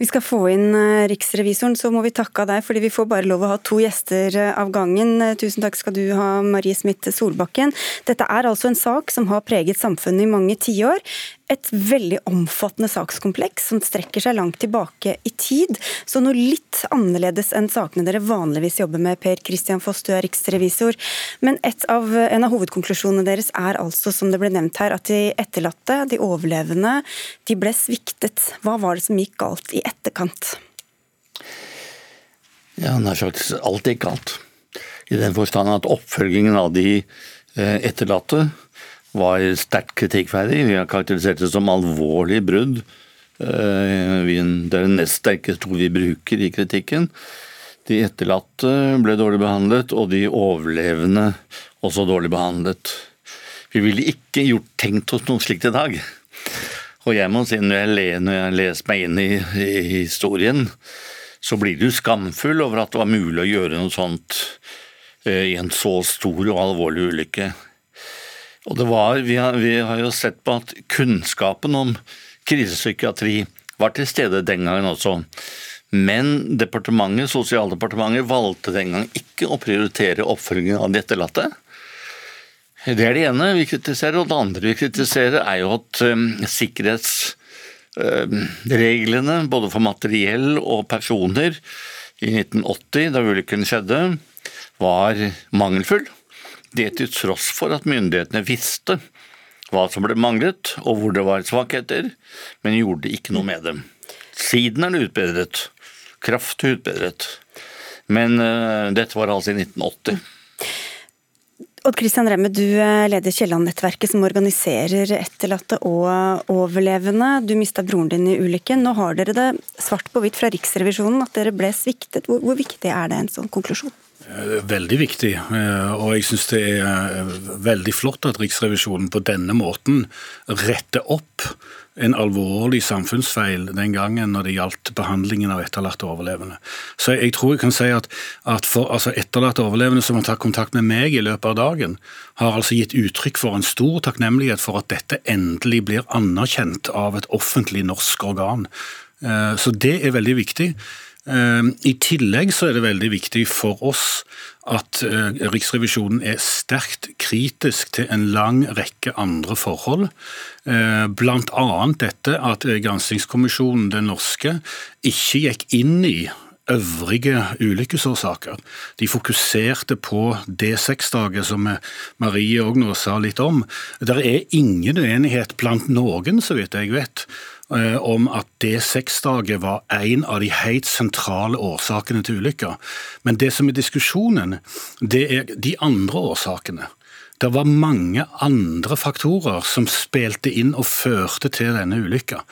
Vi skal få inn eh, riksrevisoren, så må vi takke av deg, fordi vi får bare lov å ha to gjester eh, av gangen. Eh, tusen takk skal du ha, Marie Smith Solbakken. Dette er altså en sak som har preget samfunnet i mange tiår et veldig omfattende sakskompleks som strekker seg langt tilbake i tid. Så noe litt annerledes enn sakene dere vanligvis jobber med, Per Christian Foss, du er riksrevisor. Men av, en av hovedkonklusjonene deres er altså, som det ble nevnt her, at de etterlatte, de overlevende, de ble sviktet. Hva var det som gikk galt i etterkant? Ja, nær sagt alt gikk galt. I den forstand at oppfølgingen av de eh, etterlatte var sterkt kritikkverdig. Vi har karakterisert det som alvorlig brudd. Eh, det er det nest sterkeste ord vi bruker i kritikken. De etterlatte ble dårlig behandlet, og de overlevende også dårlig behandlet. Vi ville ikke gjort tenkt oss noe slikt i dag. Og jeg må si, når jeg, når jeg leser meg inn i, i, historien, så blir du skamfull over at det var mulig å gjøre noe sånt eh, i en så stor og alvorlig ulykke. Og det var, vi har, vi har jo sett på at kunnskapen om krisepsykiatri var til stede den gangen også. Men departementet, Sosialdepartementet valgte den gang ikke å prioritere oppfølgingen av de etterlatte. Det er det ene vi kritiserer, og det andre vi kritiserer er jo at um, sikkerhetsreglene um, både for materiell og personer i 1980, da ulykken skjedde, var mangelfull. Det til tross for at myndighetene visste hva som ble manglet og hvor det var svakheter, men gjorde ikke noe med dem. Siden er det utbedret kraftig utbedret. Men uh, dette var altså i 1980. Odd Christian Remme, du eh, leder Kielland-nettverket som organiserer etterlatte og overlevende. Du mista broren din i ulykken. Nå har dere det svart på hvitt fra Riksrevisjonen at dere ble sviktet. Hvor, hvor viktig er det en sånn konklusjon? Eh, veldig viktig, og jeg syns det er veldig flott at Riksrevisjonen på denne måten retter opp en alvorlig samfunnsfeil den gangen når det gjaldt behandlingen av etterlatte overlevende. Så jeg tror jeg kan si at, at for, altså etterlatte overlevende som har tatt kontakt med meg i løpet av dagen, har altså gitt uttrykk for en stor takknemlighet for at dette endelig blir anerkjent av et offentlig norsk organ. Eh, så det er veldig viktig. Eh, I tillegg så er det veldig viktig for oss at eh, Riksrevisjonen er sterkt kritisk til en lang rekke andre forhold. Eh, Bl.a. dette at granskingskommisjonen, den norske, ikke gikk inn i øvrige ulykkesårsaker. De fokuserte på D6-dager, som Marie òg nå sa litt om. Det er ingen uenighet blant noen, så vidt jeg vet, Eh, om at D6-dager var en av de helt sentrale årsakene til ulykka. Men det som er diskusjonen, det er de andre årsakene. Det var mange andre faktorer som spilte inn og førte til denne ulykka.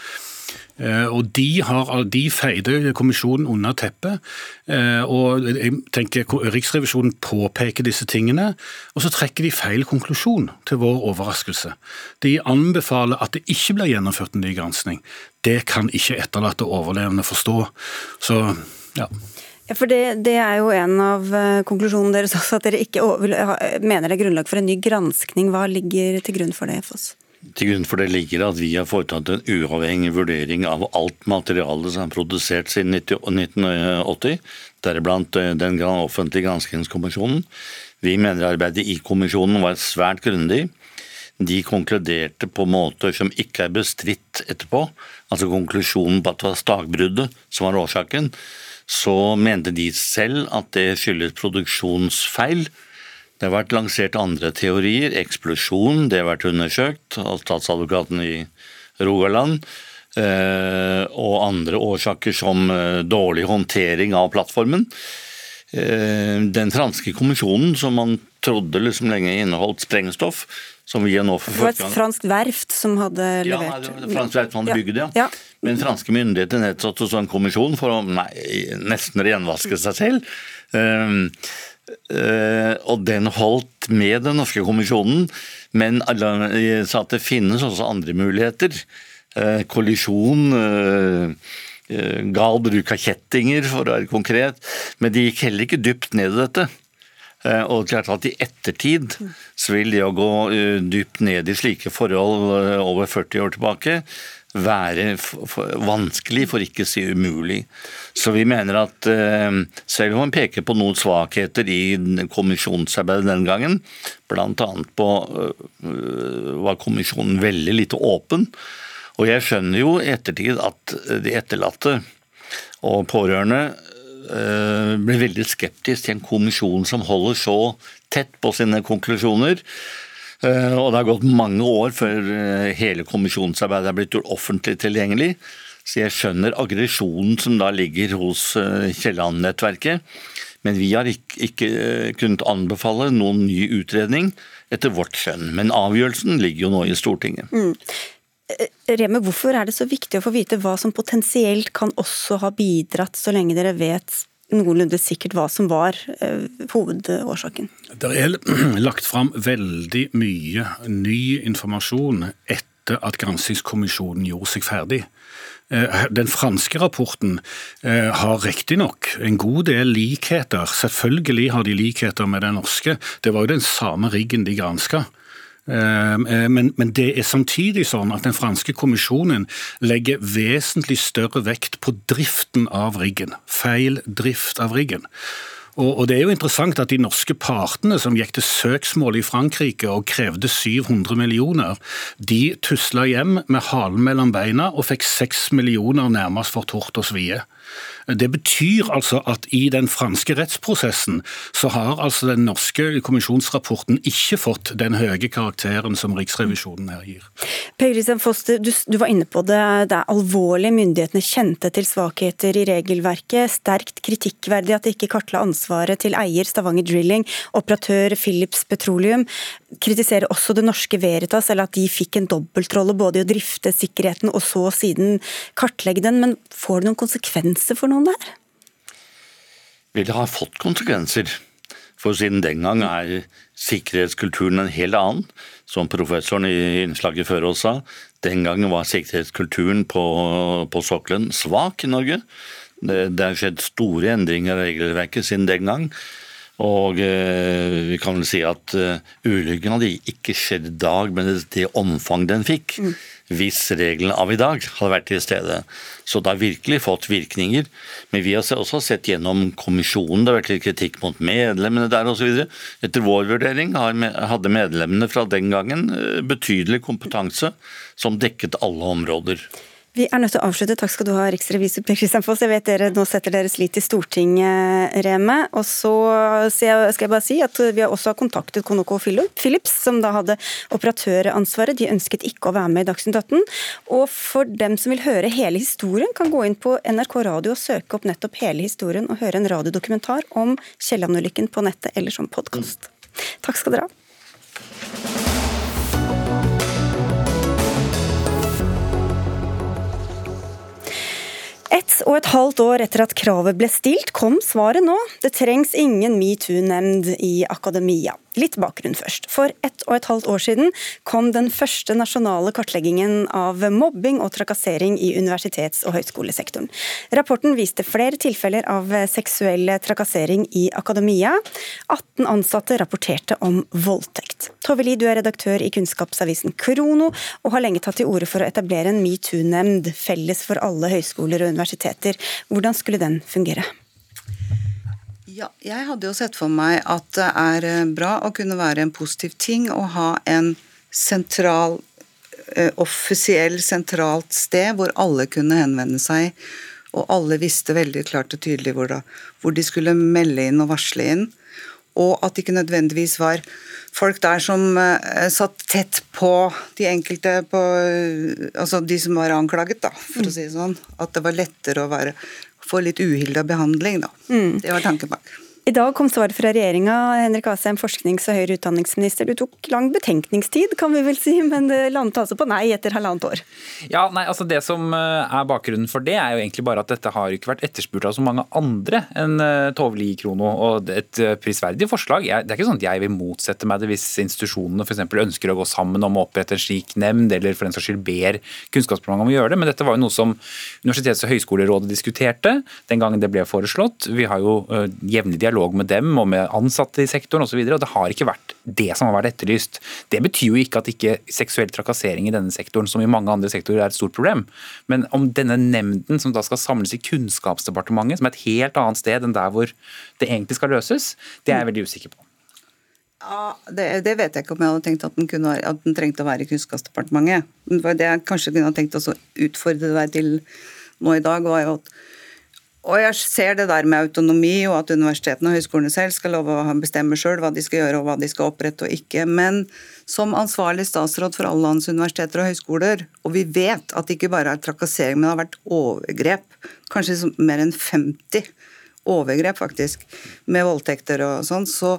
Eh, og de, har, de feide kommisjonen under teppet. Eh, og jeg tenker Riksrevisjonen påpeker disse tingene, og så trekker de feil konklusjon, til vår overraskelse. De anbefaler at det ikke blir gjennomført en ny gransking. Det kan ikke etterlatte overlevende forstå. Så, ja. Ja, for det, det, er jo en av eh, konklusjonene deres også, at dere ikke mener det er grunnlag for en ny granskning. Hva ligger til grunn for det, Foss? Til grunn for det ligger at vi har foretatt en uavhengig vurdering av alt materialet som er produsert siden 1980, deriblant eh, den offentlige granskingskommisjonen. Vi mener arbeidet i kommisjonen var svært grundig. De konkluderte på måter som ikke er bestridt etterpå. Altså konklusjonen på at det var stagbruddet som var årsaken. Så mente de selv at det skyldes produksjonsfeil det har vært lansert andre teorier. Eksplosjon, det har vært undersøkt av statsadvokaten i Rogaland. Eh, og andre årsaker som eh, dårlig håndtering av plattformen. Eh, den franske kommisjonen som man trodde liksom lenge inneholdt sprengstoff, som vi nå for Det var et fransk verft som hadde levert Ja, var fransk verft som hadde bygd det, ja. ja. Men franske myndigheter nedsatte en kommisjon for å nei, nesten renvaske seg selv. Eh, og den holdt med den norske kommisjonen, men sa at det finnes også andre muligheter. Eh, kollisjon, eh, gal bruk av kjettinger, for å være konkret. Men de gikk heller ikke dypt ned i dette. Og klart at I ettertid så vil det å gå dypt ned i slike forhold over 40 år tilbake være vanskelig, for ikke å si umulig. Så vi mener at eh, selv om man peker på noen svakheter i kommisjonsarbeidet den gangen, bl.a. på øh, var kommisjonen veldig lite åpen. Og jeg skjønner jo i ettertid at de etterlatte og pårørende øh, ble veldig skeptisk til en kommisjon som holder så tett på sine konklusjoner Eh, og det har gått mange år før eh, hele kommisjonsarbeidet er blitt gjort offentlig tilgjengelig. Så jeg skjønner aggresjonen som da ligger hos eh, Kielland-nettverket. Men vi har ikke, ikke, kunnet anbefale noen ny utredning etter vårt skjønn. Men avgjørelsen ligger jo nå i Stortinget. Mm. Reme, hvorfor er det så viktig å få vite hva som potensielt kan også ha bidratt, så lenge dere vet noenlunde sikkert hva som var eh, hovedårsaken? Det er lagt fram veldig mye ny informasjon etter at granskingskommisjonen gjorde seg ferdig. Eh, den franske rapporten eh, har riktignok en god del likheter. Selvfølgelig har de likheter med den norske. Det var jo den samme riggen de granska. Eh, men, men, det er samtidig sånn at den franske kommisjonen legger vesentlig større vekt på driften av riggen. Feil drift av riggen. Og, Det er jo interessant at de norske partene som gikk til søksmål i Frankrike og krevde 700 millioner, de tusla hjem med halen mellom beina og fikk 6 millioner nærmest for tort og svie. Det betyr altså at i den franske rettsprosessen så har altså den norske kommisjonsrapporten ikke fått den høye karakteren som Riksrevisjonen her gir. Per Christian Foster, du, du, var inne på det. Det er alvorlig. Myndighetene kjente til svakheter i regelverket. Sterkt kritikkverdig at de ikke kartla ansvaret til eier Stavanger Drilling, operatør Philips Petroleum. Kritiserer også det norske Veritas, eller at de fikk en dobbeltrolle både i å drifte sikkerheten og så siden kartlegge den. Men får det noen konsekvenser for noen? Noen der? Vil det ha fått konsekvenser. For siden den gang er sikkerhetskulturen en helt annen. Som professoren i innslaget før oss sa, den gangen var sikkerhetskulturen på, på sokkelen svak i Norge. Det, det har skjedd store endringer i regelverket siden den gang. Og eh, vi kan vel si at uh, ulykken hadde ikke skjedd i dag med det, det omfang den fikk. Mm hvis reglene av i dag hadde vært til stede. Så det har virkelig fått virkninger. Men vi har også sett gjennom kommisjonen, det har vært litt kritikk mot medlemmene der osv. Etter vår vurdering hadde medlemmene fra den gangen eh, betydelig kompetanse som dekket alle områder. Vi er nødt til å avslutte. Takk skal du ha, riksrevisor Per Kristian Foss. Jeg vet dere nå setter deres lit til Stortinget, Reme. Og så skal jeg bare si at vi har også kontaktet Konoko Philips, som da hadde operatøransvaret. De ønsket ikke å være med i Dagsnytt 18. Og for dem som vil høre hele historien, kan gå inn på NRK Radio og søke opp nettopp hele historien og høre en radiodokumentar om Kielland-ulykken på nettet eller som podkast. Takk skal dere ha. Ett og et halvt år etter at kravet ble stilt, kom svaret nå. Det trengs ingen metoo-nemnd i akademia. Litt bakgrunn først. For ett og et halvt år siden kom den første nasjonale kartleggingen av mobbing og trakassering i universitets- og høyskolesektoren. Rapporten viste flere tilfeller av seksuell trakassering i akademia. 18 ansatte rapporterte om voldtekt. Tove Li, du er redaktør i kunnskapsavisen Krono, og har lenge tatt til orde for å etablere en metoo-nemnd felles for alle høyskoler og universiteter. Hvordan skulle den fungere? Ja, jeg hadde jo sett for meg at det er eh, bra å kunne være en positiv ting å ha en sentral, eh, offisiell sentralt sted hvor alle kunne henvende seg, og alle visste veldig klart og tydelig hvor, da, hvor de skulle melde inn og varsle inn. Og at det ikke nødvendigvis var folk der som uh, satt tett på de enkelte på, Altså de som var anklaget, da, for mm. å si det sånn. At det var lettere å være, få litt uhilda behandling, da. Mm. Det var tanken bak. I dag kom svaret fra regjeringa. Henrik Asheim, forsknings- og høyere utdanningsminister. Du tok lang betenkningstid, kan vi vel si, men det landet altså på nei etter halvannet år. Ja, nei, altså Det som eh, er bakgrunnen for det, er jo egentlig bare at dette har ikke vært etterspurt av så mange andre enn eh, Tove Li Krono. Og et eh, prisverdig forslag. Det er ikke sånn at jeg vil motsette meg det hvis institusjonene f.eks. ønsker å gå sammen om å opprette en slik nemnd, eller for den saks skyld ber Kunnskapsdepartementet om å gjøre det. Men dette var jo noe som Universitets- og høyskolerådet diskuterte den gangen det ble foreslått. Vi har jo jevnlig dialog dialog med dem og med ansatte i sektoren osv. Det har ikke vært det som har vært etterlyst. Det betyr jo ikke at ikke seksuell trakassering i denne sektoren, som i mange andre sektorer, er et stort problem. Men om denne nemnden som da skal samles i Kunnskapsdepartementet, som er et helt annet sted enn der hvor det egentlig skal løses, det er jeg veldig usikker på. Ja, det, det, vet jeg ikke om jeg hadde tenkt at den, kunne, at den trengte å være i Kunnskapsdepartementet. Det jeg kanskje kunne ha tenkt å utfordre deg til nå i dag, var jo at og jeg ser det der med autonomi, og at universitetene og høyskolene selv skal love å bestemme sjøl hva de skal gjøre og hva de skal opprette og ikke. Men som ansvarlig statsråd for alle landets universiteter og høyskoler, og vi vet at det ikke bare er trakassering, men det har vært overgrep, kanskje mer enn 50 overgrep faktisk, med voldtekter og sånn, så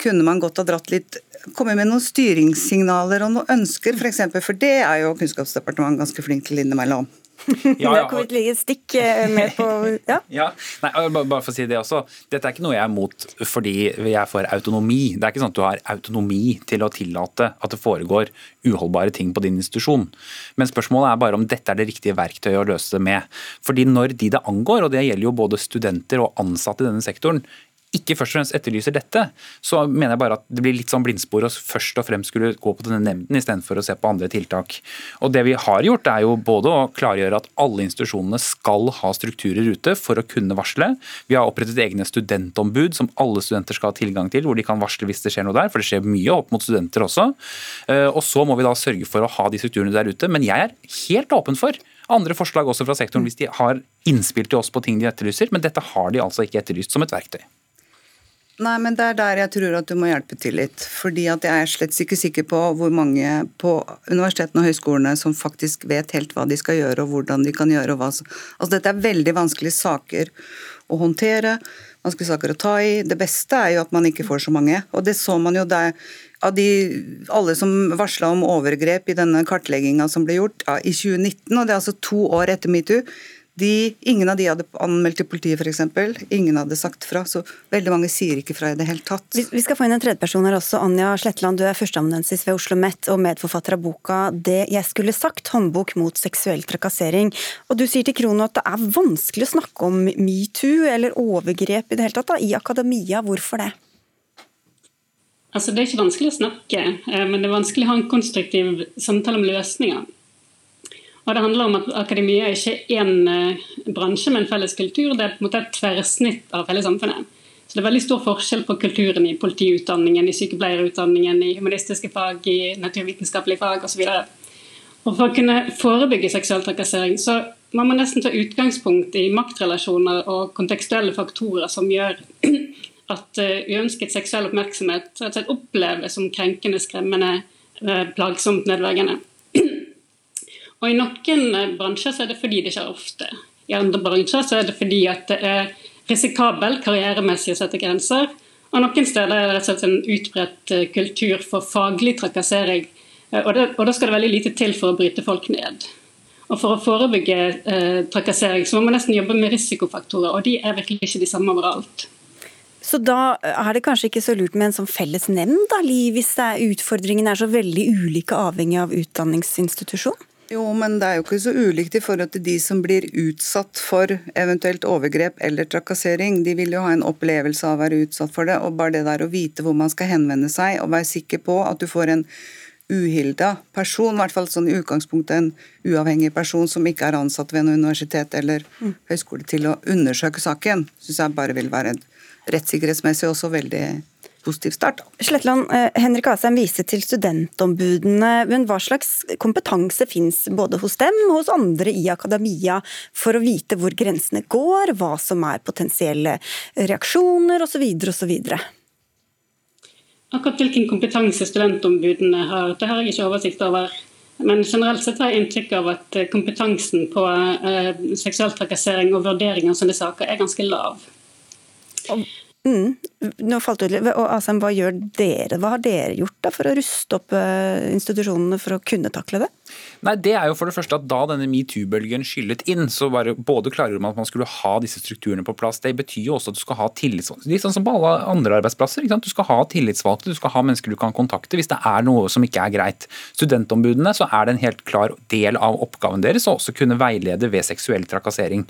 kunne man godt ha dratt litt komme med noen styringssignaler og noen ønsker, f.eks. For, for det er jo Kunnskapsdepartementet ganske flink til innimellom. Ja, ja. Det ligge stikk eh, med på Ja. ja. Nei, bare for å si det også. Dette er ikke noe jeg er mot fordi jeg er for autonomi. Det er ikke sånn at du har autonomi til å tillate at det foregår uholdbare ting på din institusjon. Men spørsmålet er bare om dette er det riktige verktøyet å løse det med. Fordi når de det angår, og det gjelder jo både studenter og ansatte i denne sektoren, ikke først og fremst etterlyser dette, så mener jeg bare at det blir litt sånn blindspor å først og fremst skulle gå på denne nemnden istedenfor å se på andre tiltak. Og Det vi har gjort er jo både å klargjøre at alle institusjonene skal ha strukturer ute for å kunne varsle. Vi har opprettet egne studentombud som alle studenter skal ha tilgang til, hvor de kan varsle hvis det skjer noe der, for det skjer mye opp mot studenter også. Eh, og Så må vi da sørge for å ha de strukturene der ute. Men jeg er helt åpen for andre forslag også fra sektoren hvis de har innspill til oss på ting de etterlyser, men dette har de altså ikke etterlyst som et verktøy. Nei, men det er der jeg tror at du må hjelpe til litt. Fordi at jeg er slett ikke sikker på hvor mange på universitetene og høyskolene som faktisk vet helt hva de skal gjøre og hvordan de kan gjøre. hva Altså Dette er veldig vanskelige saker å håndtere, vanskelige saker å ta i. Det beste er jo at man ikke får så mange. Og det så man jo der av de, alle som varsla om overgrep i denne kartlegginga som ble gjort ja, i 2019, og det er altså to år etter metoo, de, ingen av de hadde anmeldt til politiet, f.eks. Ingen hadde sagt fra. Så veldig mange sier ikke fra i det hele tatt. Vi, vi skal få inn en tredjeperson her også. Anja Sletland, du er førsteamanuensis ved Oslo OsloMet og medforfatter av boka 'Det jeg skulle sagt', håndbok mot seksuell trakassering. Og du sier til Krono at det er vanskelig å snakke om metoo eller overgrep i det hele tatt da, i akademia. Hvorfor det? Altså, det er ikke vanskelig å snakke, eh, men det er vanskelig å ha en konstruktiv samtale om løsninger. Og det handler om at Akademia er ikke én eh, bransje men en felles kultur, det er på en måte et tverrsnitt av hele samfunnet. Så Det er veldig stor forskjell på kulturen i politiutdanningen, i sykepleierutdanningen, i humanistiske fag, i naturvitenskapelige fag osv. Og For å kunne forebygge seksuell trakassering så må man nesten ta utgangspunkt i maktrelasjoner og kontekstuelle faktorer som gjør at eh, uønsket seksuell oppmerksomhet rett og slett oppleves som krenkende, skremmende, eh, plagsomt, nedverdigende. Og I noen eh, bransjer så er det fordi det skjer ofte. I andre bransjer så er det fordi at det er risikabelt karrieremessig å sette grenser. Og noen steder er det en utbredt eh, kultur for faglig trakassering. Eh, og, det, og da skal det veldig lite til for å bryte folk ned. Og For å forebygge eh, trakassering så må man nesten jobbe med risikofaktorer, og de er virkelig ikke de samme overalt. Så da er det kanskje ikke så lurt med en sånn felles nemnd, da, hvis utfordringene er så veldig ulike avhengig av utdanningsinstitusjon? Jo, men det er jo ikke så ulikt i forhold til de som blir utsatt for eventuelt overgrep eller trakassering. De vil jo ha en opplevelse av å være utsatt for det, og bare det der å vite hvor man skal henvende seg og være sikker på at du får en uhilda person, i hvert fall sånn i utgangspunktet en uavhengig person som ikke er ansatt ved noe universitet eller mm. høyskole til å undersøke saken, syns jeg bare vil være rettssikkerhetsmessig også veldig positiv start. Sletland, eh, Henrik Asheim viser til studentombudene. men Hva slags kompetanse finnes både hos dem og hos andre i akademia for å vite hvor grensene går, hva som er potensielle reaksjoner osv. osv.? Akkurat hvilken kompetanse studentombudene har, det har jeg ikke oversikt over. Men generelt sett har jeg inntrykk av at eh, kompetansen på eh, seksuell trakassering og vurdering av sånne saker er ganske lav. Mm. Nå falt ut, og Asheim, Hva gjør dere? Hva har dere gjort da for å ruste opp eh, institusjonene for å kunne takle det? Nei, det er jo for det første at Da denne metoo-bølgen skyllet inn, så bare både klargjorde man at man skulle ha disse strukturene på plass. Det betyr jo også at du skal ha tillitsvalgte, litt sånn som på alle andre arbeidsplasser. Du skal ha tillitsvalgte, du skal ha mennesker du kan kontakte hvis det er noe som ikke er greit. Studentombudene så er det en helt klar del av oppgaven deres å også kunne veilede ved seksuell trakassering.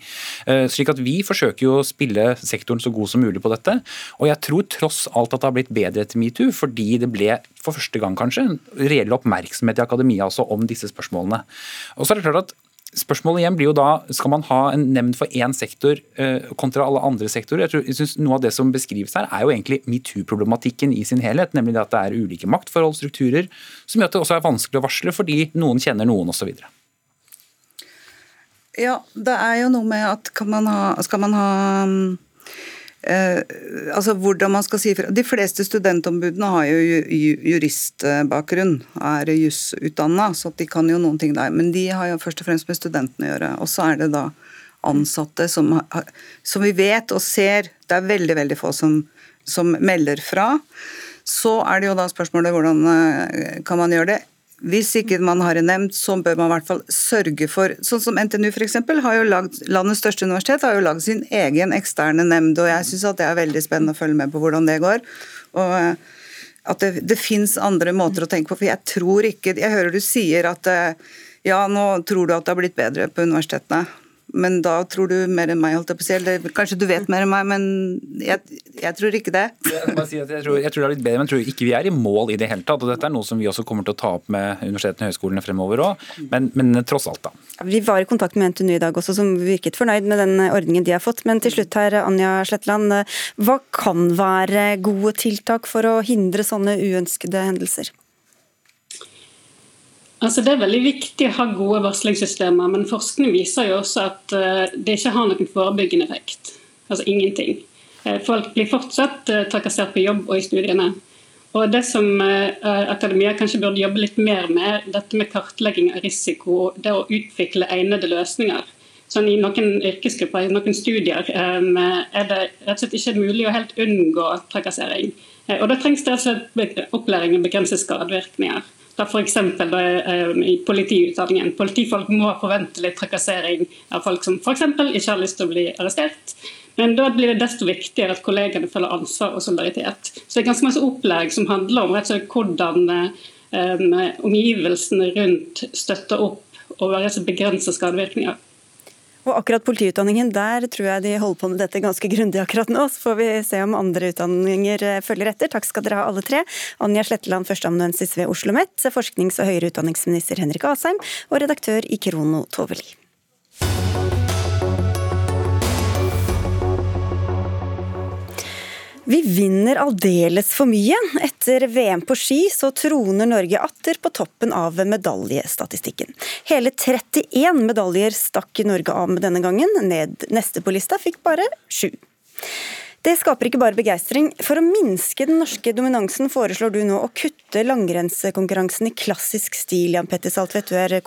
Eh, slik at Vi forsøker jo å spille sektoren så god som mulig på dette. Og jeg tror tross alt at det har blitt bedre etter metoo, fordi det ble for første gang kanskje en reell oppmerksomhet i akademia også om disse spørsmålene. Og så er det klart at Spørsmålet igjen blir jo da, Skal man ha en nemnd for én sektor eh, kontra alle andre sektorer? Jeg, tror, jeg synes Noe av det som beskrives her, er jo egentlig metoo-problematikken i sin helhet. Nemlig at det er ulike maktforhold, strukturer, som gjør at det også er vanskelig å varsle fordi noen kjenner noen osv. Ja, det er jo noe med at man ha, skal man ha Eh, altså hvordan man skal si fra. De fleste studentombudene har jo juristbakgrunn, er jusutdanna, så de kan jo noen ting der. Men de har jo først og fremst med studentene å gjøre. Og så er det da ansatte som, som vi vet og ser, det er veldig, veldig få som, som melder fra. Så er det jo da spørsmålet hvordan eh, kan man gjøre det. Hvis ikke man har en nemnd, så bør man i hvert fall sørge for Sånn som NTNU f.eks. har landets største universitet har jo lagd sin egen eksterne nemnd, og jeg syns det er veldig spennende å følge med på hvordan det går. Og eh, at det, det fins andre måter å tenke på. For jeg tror ikke Jeg hører du sier at eh, ja, nå tror du at det har blitt bedre på universitetene. Men da tror du mer enn meg, holdt jeg på å si. Eller kanskje du vet mer enn meg, men jeg, jeg tror ikke det. Jeg, si jeg, tror, jeg, tror, det er litt bedre, men jeg tror ikke vi er i mål i det hele tatt. og Dette er noe som vi også kommer til å ta opp med universitetene og høyskolene fremover òg. Men, men, tross alt, da. Vi var i kontakt med NTNU i dag også, som virket fornøyd med den ordningen de har fått. Men til slutt her, Anja Sletland. Hva kan være gode tiltak for å hindre sånne uønskede hendelser? Altså Det er veldig viktig å ha gode varslingssystemer, men forskning viser jo også at uh, det ikke har noen forebyggende effekt. Altså ingenting. Uh, folk blir fortsatt uh, trakassert på jobb og i studiene. Og Det som akademia kanskje burde jobbe litt mer med, dette med kartlegging av risiko, det å utvikle egnede løsninger. Sånn I noen yrkesgrupper, i noen studier, er det rett og slett ikke mulig å helt unngå trakassering. Og Da trengs det rett og slett opplæring i begrense skadevirkninger. Da F.eks. i politiutdanningen. Politifolk må forvente litt trakassering av folk som f.eks. ikke har lyst til å bli arrestert. Men da blir det desto viktigere at kollegene følger ansvar og solidaritet. Så det er ganske masse opplæring som handler om rett og slett hvordan um, omgivelsene rundt støtter opp og begrenser skadevirkninger. Og akkurat politiutdanningen, der tror jeg de holder på med dette ganske grundig akkurat nå. Så får vi se om andre utdanninger eh, følger etter. Takk skal dere ha alle tre. Anja Sletteland, førsteamanuensis ved Oslo OsloMet, forsknings- og høyere utdanningsminister Henrik Asheim og redaktør i Krono Toveli. Vi vinner aldeles for mye. Etter VM på ski så troner Norge atter på toppen av medaljestatistikken. Hele 31 medaljer stakk Norge av med denne gangen. Ned neste på lista fikk bare sju. Det skaper ikke bare begeistring. For å minske den norske dominansen foreslår du nå å kutte langrennskonkurransen i klassisk stil. Jan Petter Saltvedt, du er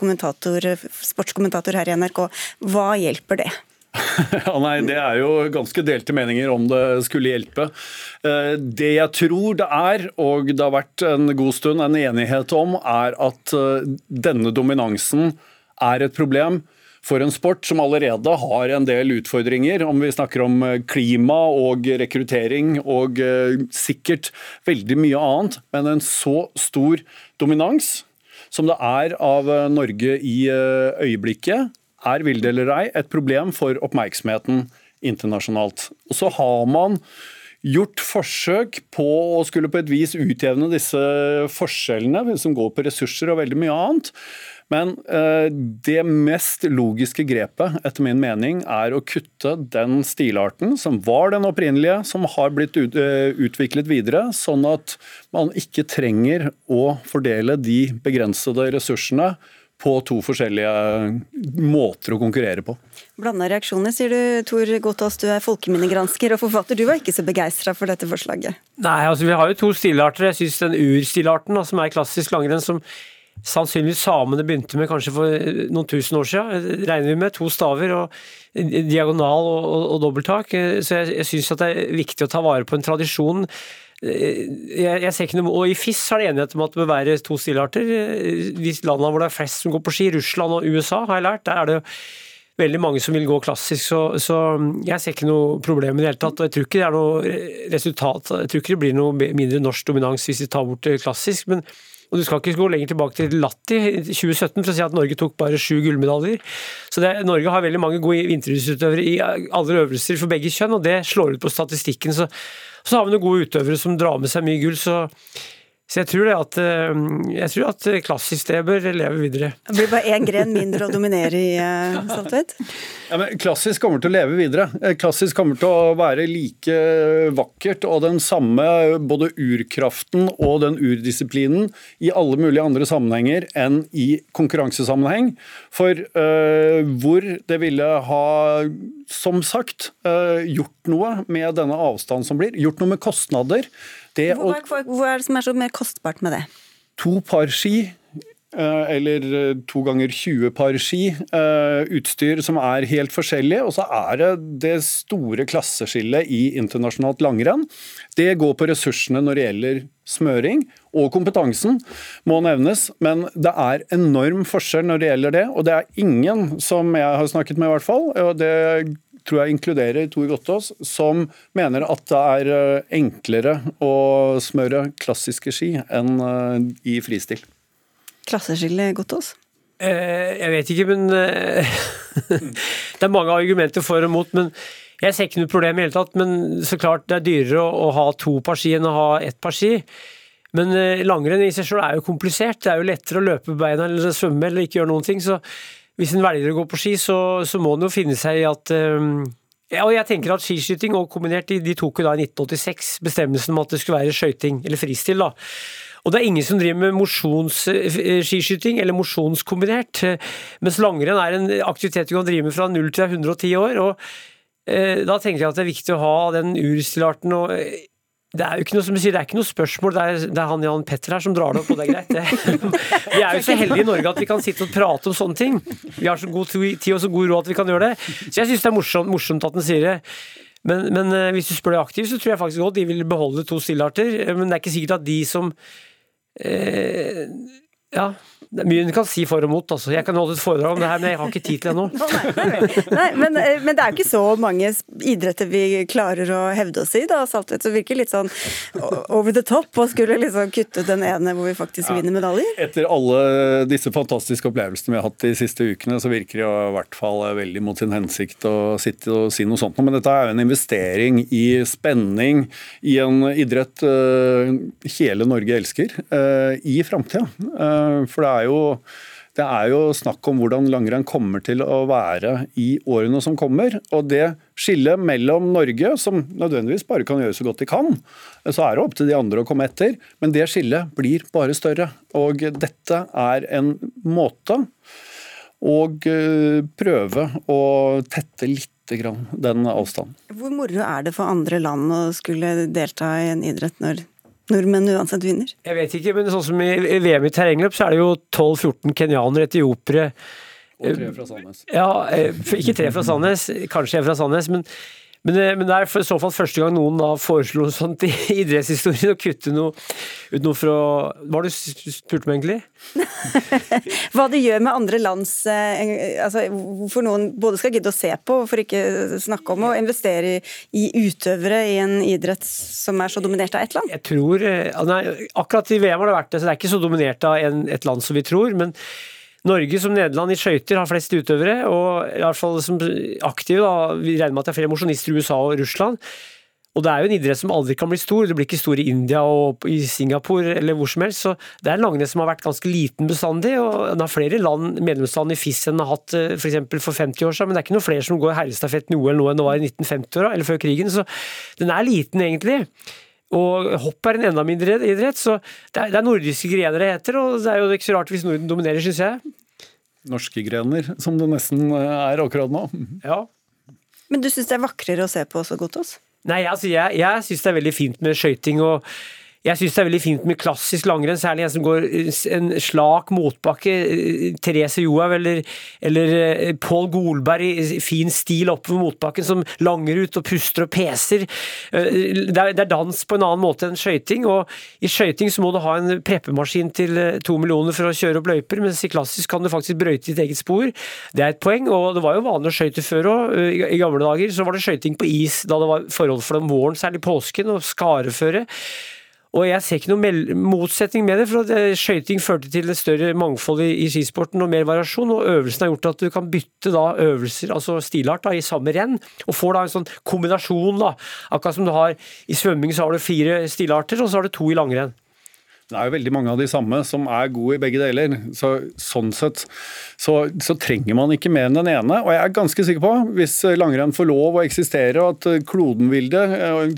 sportskommentator her i NRK. Hva hjelper det? Ja, nei, Det er jo ganske delte meninger om det skulle hjelpe. Eh, det jeg tror det er, og det har vært en god stund en enighet om, er at eh, denne dominansen er et problem for en sport som allerede har en del utfordringer, om vi snakker om eh, klima og rekruttering og sikkert veldig mye annet. Men en så stor dominans som det er av Norge i øyeblikket, er, vil det eller ei, et problem for oppmerksomheten internasjonalt. Og så har man gjort forsøk på å skulle på et vis utjevne disse forskjellene, som går på ressurser og veldig mye annet. Men eh, det mest logiske grepet, etter min mening, er å kutte den stilarten som var den opprinnelige, som har blitt uh, utviklet videre, sånn at man ikke trenger å fordele de begrensede ressursene på to forskjellige måter å konkurrere på. Blanda reaksjoner, sier du. Tor Gotaas, du er folkeminnegransker og forfatter. Du var ikke så begeistra for dette forslaget? Nei, altså vi har jo to stilarter. Jeg syns den urstilarten, som er klassisk langrenn, som sannsynligvis samene begynte med kanskje for noen tusen år siden, regner vi med. To staver og diagonal og, og, og dobbelttak. Så jeg, jeg syns det er viktig å ta vare på en tradisjon jeg, jeg, ser ikke noe, og I FIS er det enighet om at det bør være to stilarter. De landene hvor det er flest som går på ski, Russland og USA, har jeg lært, der er det veldig mange som vil gå klassisk. Så, så jeg ser ikke noe problem i det hele tatt. og Jeg tror ikke det er noe resultat, jeg tror ikke det blir noe mindre norsk dominans hvis vi tar bort klassisk. men og Du skal ikke gå lenger tilbake til Latti i 2017 for å si at Norge tok bare sju gullmedaljer. Så det, Norge har veldig mange gode vinteridrettsutøvere i alle øvelser for begge kjønn, og det slår ut på statistikken. Så så har vi noen gode utøvere som drar med seg mye gull, så så jeg tror, det at, eh, jeg tror at klassisk det bør leve videre. Det blir bare én gren mindre å dominere i, eh, Saltvedt? Ja, klassisk kommer til å leve videre. Eh, klassisk kommer til å være like vakkert og den samme både urkraften og den urdisiplinen i alle mulige andre sammenhenger enn i konkurransesammenheng. For uh, hvor det ville ha, som sagt, uh, gjort noe med denne avstanden som blir, gjort noe med kostnader hva, hva, er det som er så mer kostbart med det? To par ski eh, eller eh, to ganger 20 par ski. eh, Utstyr som er helt forskjellig. Og så er det det store klasseskillet i internasjonalt langrenn. Det går på ressursene når det gjelder smøring, og kompetansen må nevnes. Men det er enorm forskjell når det gjelder det, og det er ingen som jeg har snakket med, i hvert fall, og det tror jeg inkluderer Tor Gottaas, som mener at det er eh, enklere å smøre klassiske ski enn eh, i fristil. Klasseskille Gottaas? Eh, jeg vet ikke, men eh, Det er mange argumenter for og mot, men jeg ser ikke noe problem i hele tatt. Men så klart det er dyrere å, å ha to par ski enn å ha ett par ski. Men eh, langrenn i seg selv er jo komplisert. Det er jo lettere å løpe på beina eller svømme eller ikke gjøre noen ting. Så hvis en velger å gå på ski, så, så må en jo finne seg i at um, og jeg tenker at Skiskyting og kombinert, de, de tok jo da i 1986 bestemmelsen om at det skulle være skøyting, eller fristil. da. Og det er ingen som driver med mosjonsskiskyting eller mosjonskombinert. eh, Mens langrenn er en aktivitet du kan drive med fra 0 til 110 år. og eh, Da tenker jeg at det er viktig å ha den urstilarten. og eh, det er jo ikke noe som du sier, det er ikke noe spørsmål, det er, det er han Jan Petter her som drar det opp, og det er greit. Det. Vi er jo så heldige i Norge at vi kan sitte og prate om sånne ting. Vi har så god tid og så god råd at vi kan gjøre det. Så jeg syns det er morsomt, morsomt at han sier det. Men, men eh, hvis du spør de aktive, så tror jeg faktisk godt de vil beholde to stillarter. Men det er ikke sikkert at de som eh, Ja, det er mye en kan si for og mot. Altså. Jeg kan holde et foredrag om det her, men jeg har ikke tid til det nå. Nei, men, eh, men det er jo ikke så mange idretter vi klarer å hevde oss i, da, Saltvedt. Så det virker litt sånn over the top å skulle liksom kutte den ene hvor vi faktisk vinner medaljer. Etter alle disse fantastiske opplevelsene vi har hatt de siste ukene, så virker det jo i hvert fall veldig mot sin hensikt å sitte og si noe sånt. Men dette er jo en investering i spenning i en idrett eh, hele Norge elsker, eh, i framtida. Eh, For det er jo det er jo snakk om hvordan langrenn kommer til å være i årene som kommer. Og det skillet mellom Norge, som nødvendigvis bare kan gjøre så godt de kan, så er det opp til de andre å komme etter, men det skillet blir bare større. Og dette er en måte å eh, prøve å tette litt den avstanden. Hvor moro er det for andre land å skulle delta i en idrett når nordmenn uansett vinner? Jeg vet ikke, men sånn som i i VM i terrengløp, så er det jo 12-14 kenyanere, etiopiere Og tre fra Sandnes. Ja, eh, ikke tre fra Sandnes, kanskje en fra Sandnes, men, men, eh, men det er for i så fall første gang noen da foreslo noe sånt i idrettshistorien, å kutte noe ut noe fra Hva var det du spurte meg egentlig? Hva det gjør med andre lands eh, altså Hvorfor noen både skal gidde å se på, for ikke snakke om å investere i, i utøvere i en idrett som er så dominert av ett land? Jeg tror, eh, nei, Akkurat i VM har det vært det, så det er ikke så dominert av en, et land som vi tror. men Norge som Nederland i skøyter har flest utøvere, og i hvert fall som aktive. da, Vi regner med at det er flere mosjonister i USA og Russland. Og det er jo en idrett som aldri kan bli stor. Det blir ikke stor i India og i Singapore eller hvor som helst. Så det er en langrenn som har vært ganske liten bestandig, og den har flere land, medlemsland i FIS enn den har hatt f.eks. For, for 50 år siden. Men det er ikke noen flere som går herrestafett i OL nå enn det var i 1950-åra, eller før krigen. Så den er liten, egentlig. Og hopp er en enda mindre idrett, så det er, det er nordiske grener det heter, og det er jo ikke så rart hvis Norden dominerer, syns jeg. Norske grener, som det nesten er akkurat nå. Ja. Men du syns det er vakrere å se på også, Gotos? Nei, altså jeg, jeg syns det er veldig fint med skøyting. og jeg syns det er veldig fint med klassisk langrenn, særlig en som går en slak motbakke. Therese Johaug eller, eller Pål Golberg i fin stil oppover motbakken, som langer ut og puster og peser. Det er, det er dans på en annen måte enn skøyting. Og i skøyting så må du ha en preppemaskin til to millioner for å kjøre opp løyper, mens i klassisk kan du faktisk brøyte ditt eget spor. Det er et poeng, og det var jo vanlig å skøyte før òg. I gamle dager så var det skøyting på is da det var forhold for våren, særlig påsken, og skareføre. Og jeg ser ikke noen motsetning med det, for skøyting førte til et større mangfold i, i skisporten og mer variasjon, og øvelsen har gjort at du kan bytte da øvelser, altså stilart, da, i samme renn, og får da en sånn kombinasjon, da. Akkurat som du har i svømming så har du fire stilarter, og så har du to i langrenn. Det er jo veldig mange av de samme som er gode i begge deler. Så, sånn sett så, så, trenger man ikke mer enn den ene. Og jeg er ganske sikker på, hvis langrenn får lov å eksistere og at kloden vil det,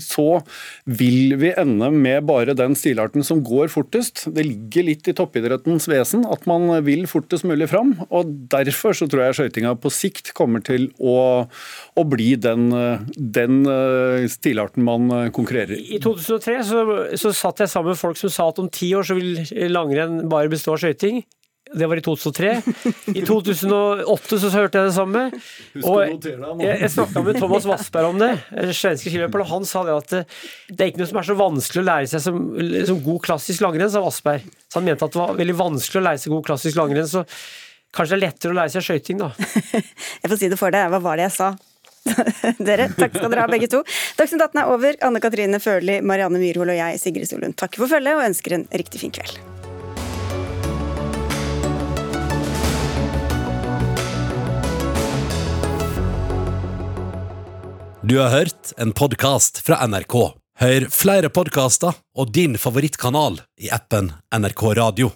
så vil vi ende med bare den stilarten som går fortest. Det ligger litt i toppidrettens vesen at man vil fortest mulig fram. Og derfor så tror jeg skøytinga på sikt kommer til å, å bli den, den stilarten man konkurrerer i. I 2003 så, så satt jeg sammen med folk som sa at om ti år så vil langrenn bare bestå av skøyting. Det var i 2003. I 2008 så hørte jeg det samme. Og jeg, jeg snakka med Thomas Wassberg om det, eh, svenske skiløper, og han sa det at det, det er ikke noe som er så vanskelig å lære seg som, som god klassisk langrenn, sa Wassberg. Så han mente at det var veldig vanskelig å lære seg god klassisk langrenn, så kanskje det er lettere å lære seg skøyting, da. Jeg får si det for deg, hva var det jeg sa? Dere, takk skal dere ha begge to. Dagsnytt 18 er over. Anne Katrine Førli, Marianne Myrhol og jeg, Sigrid Solund, takker for følget og ønsker en riktig fin kveld. Du har hørt en podkast fra NRK. Hør flere podkaster og din favorittkanal i appen NRK Radio.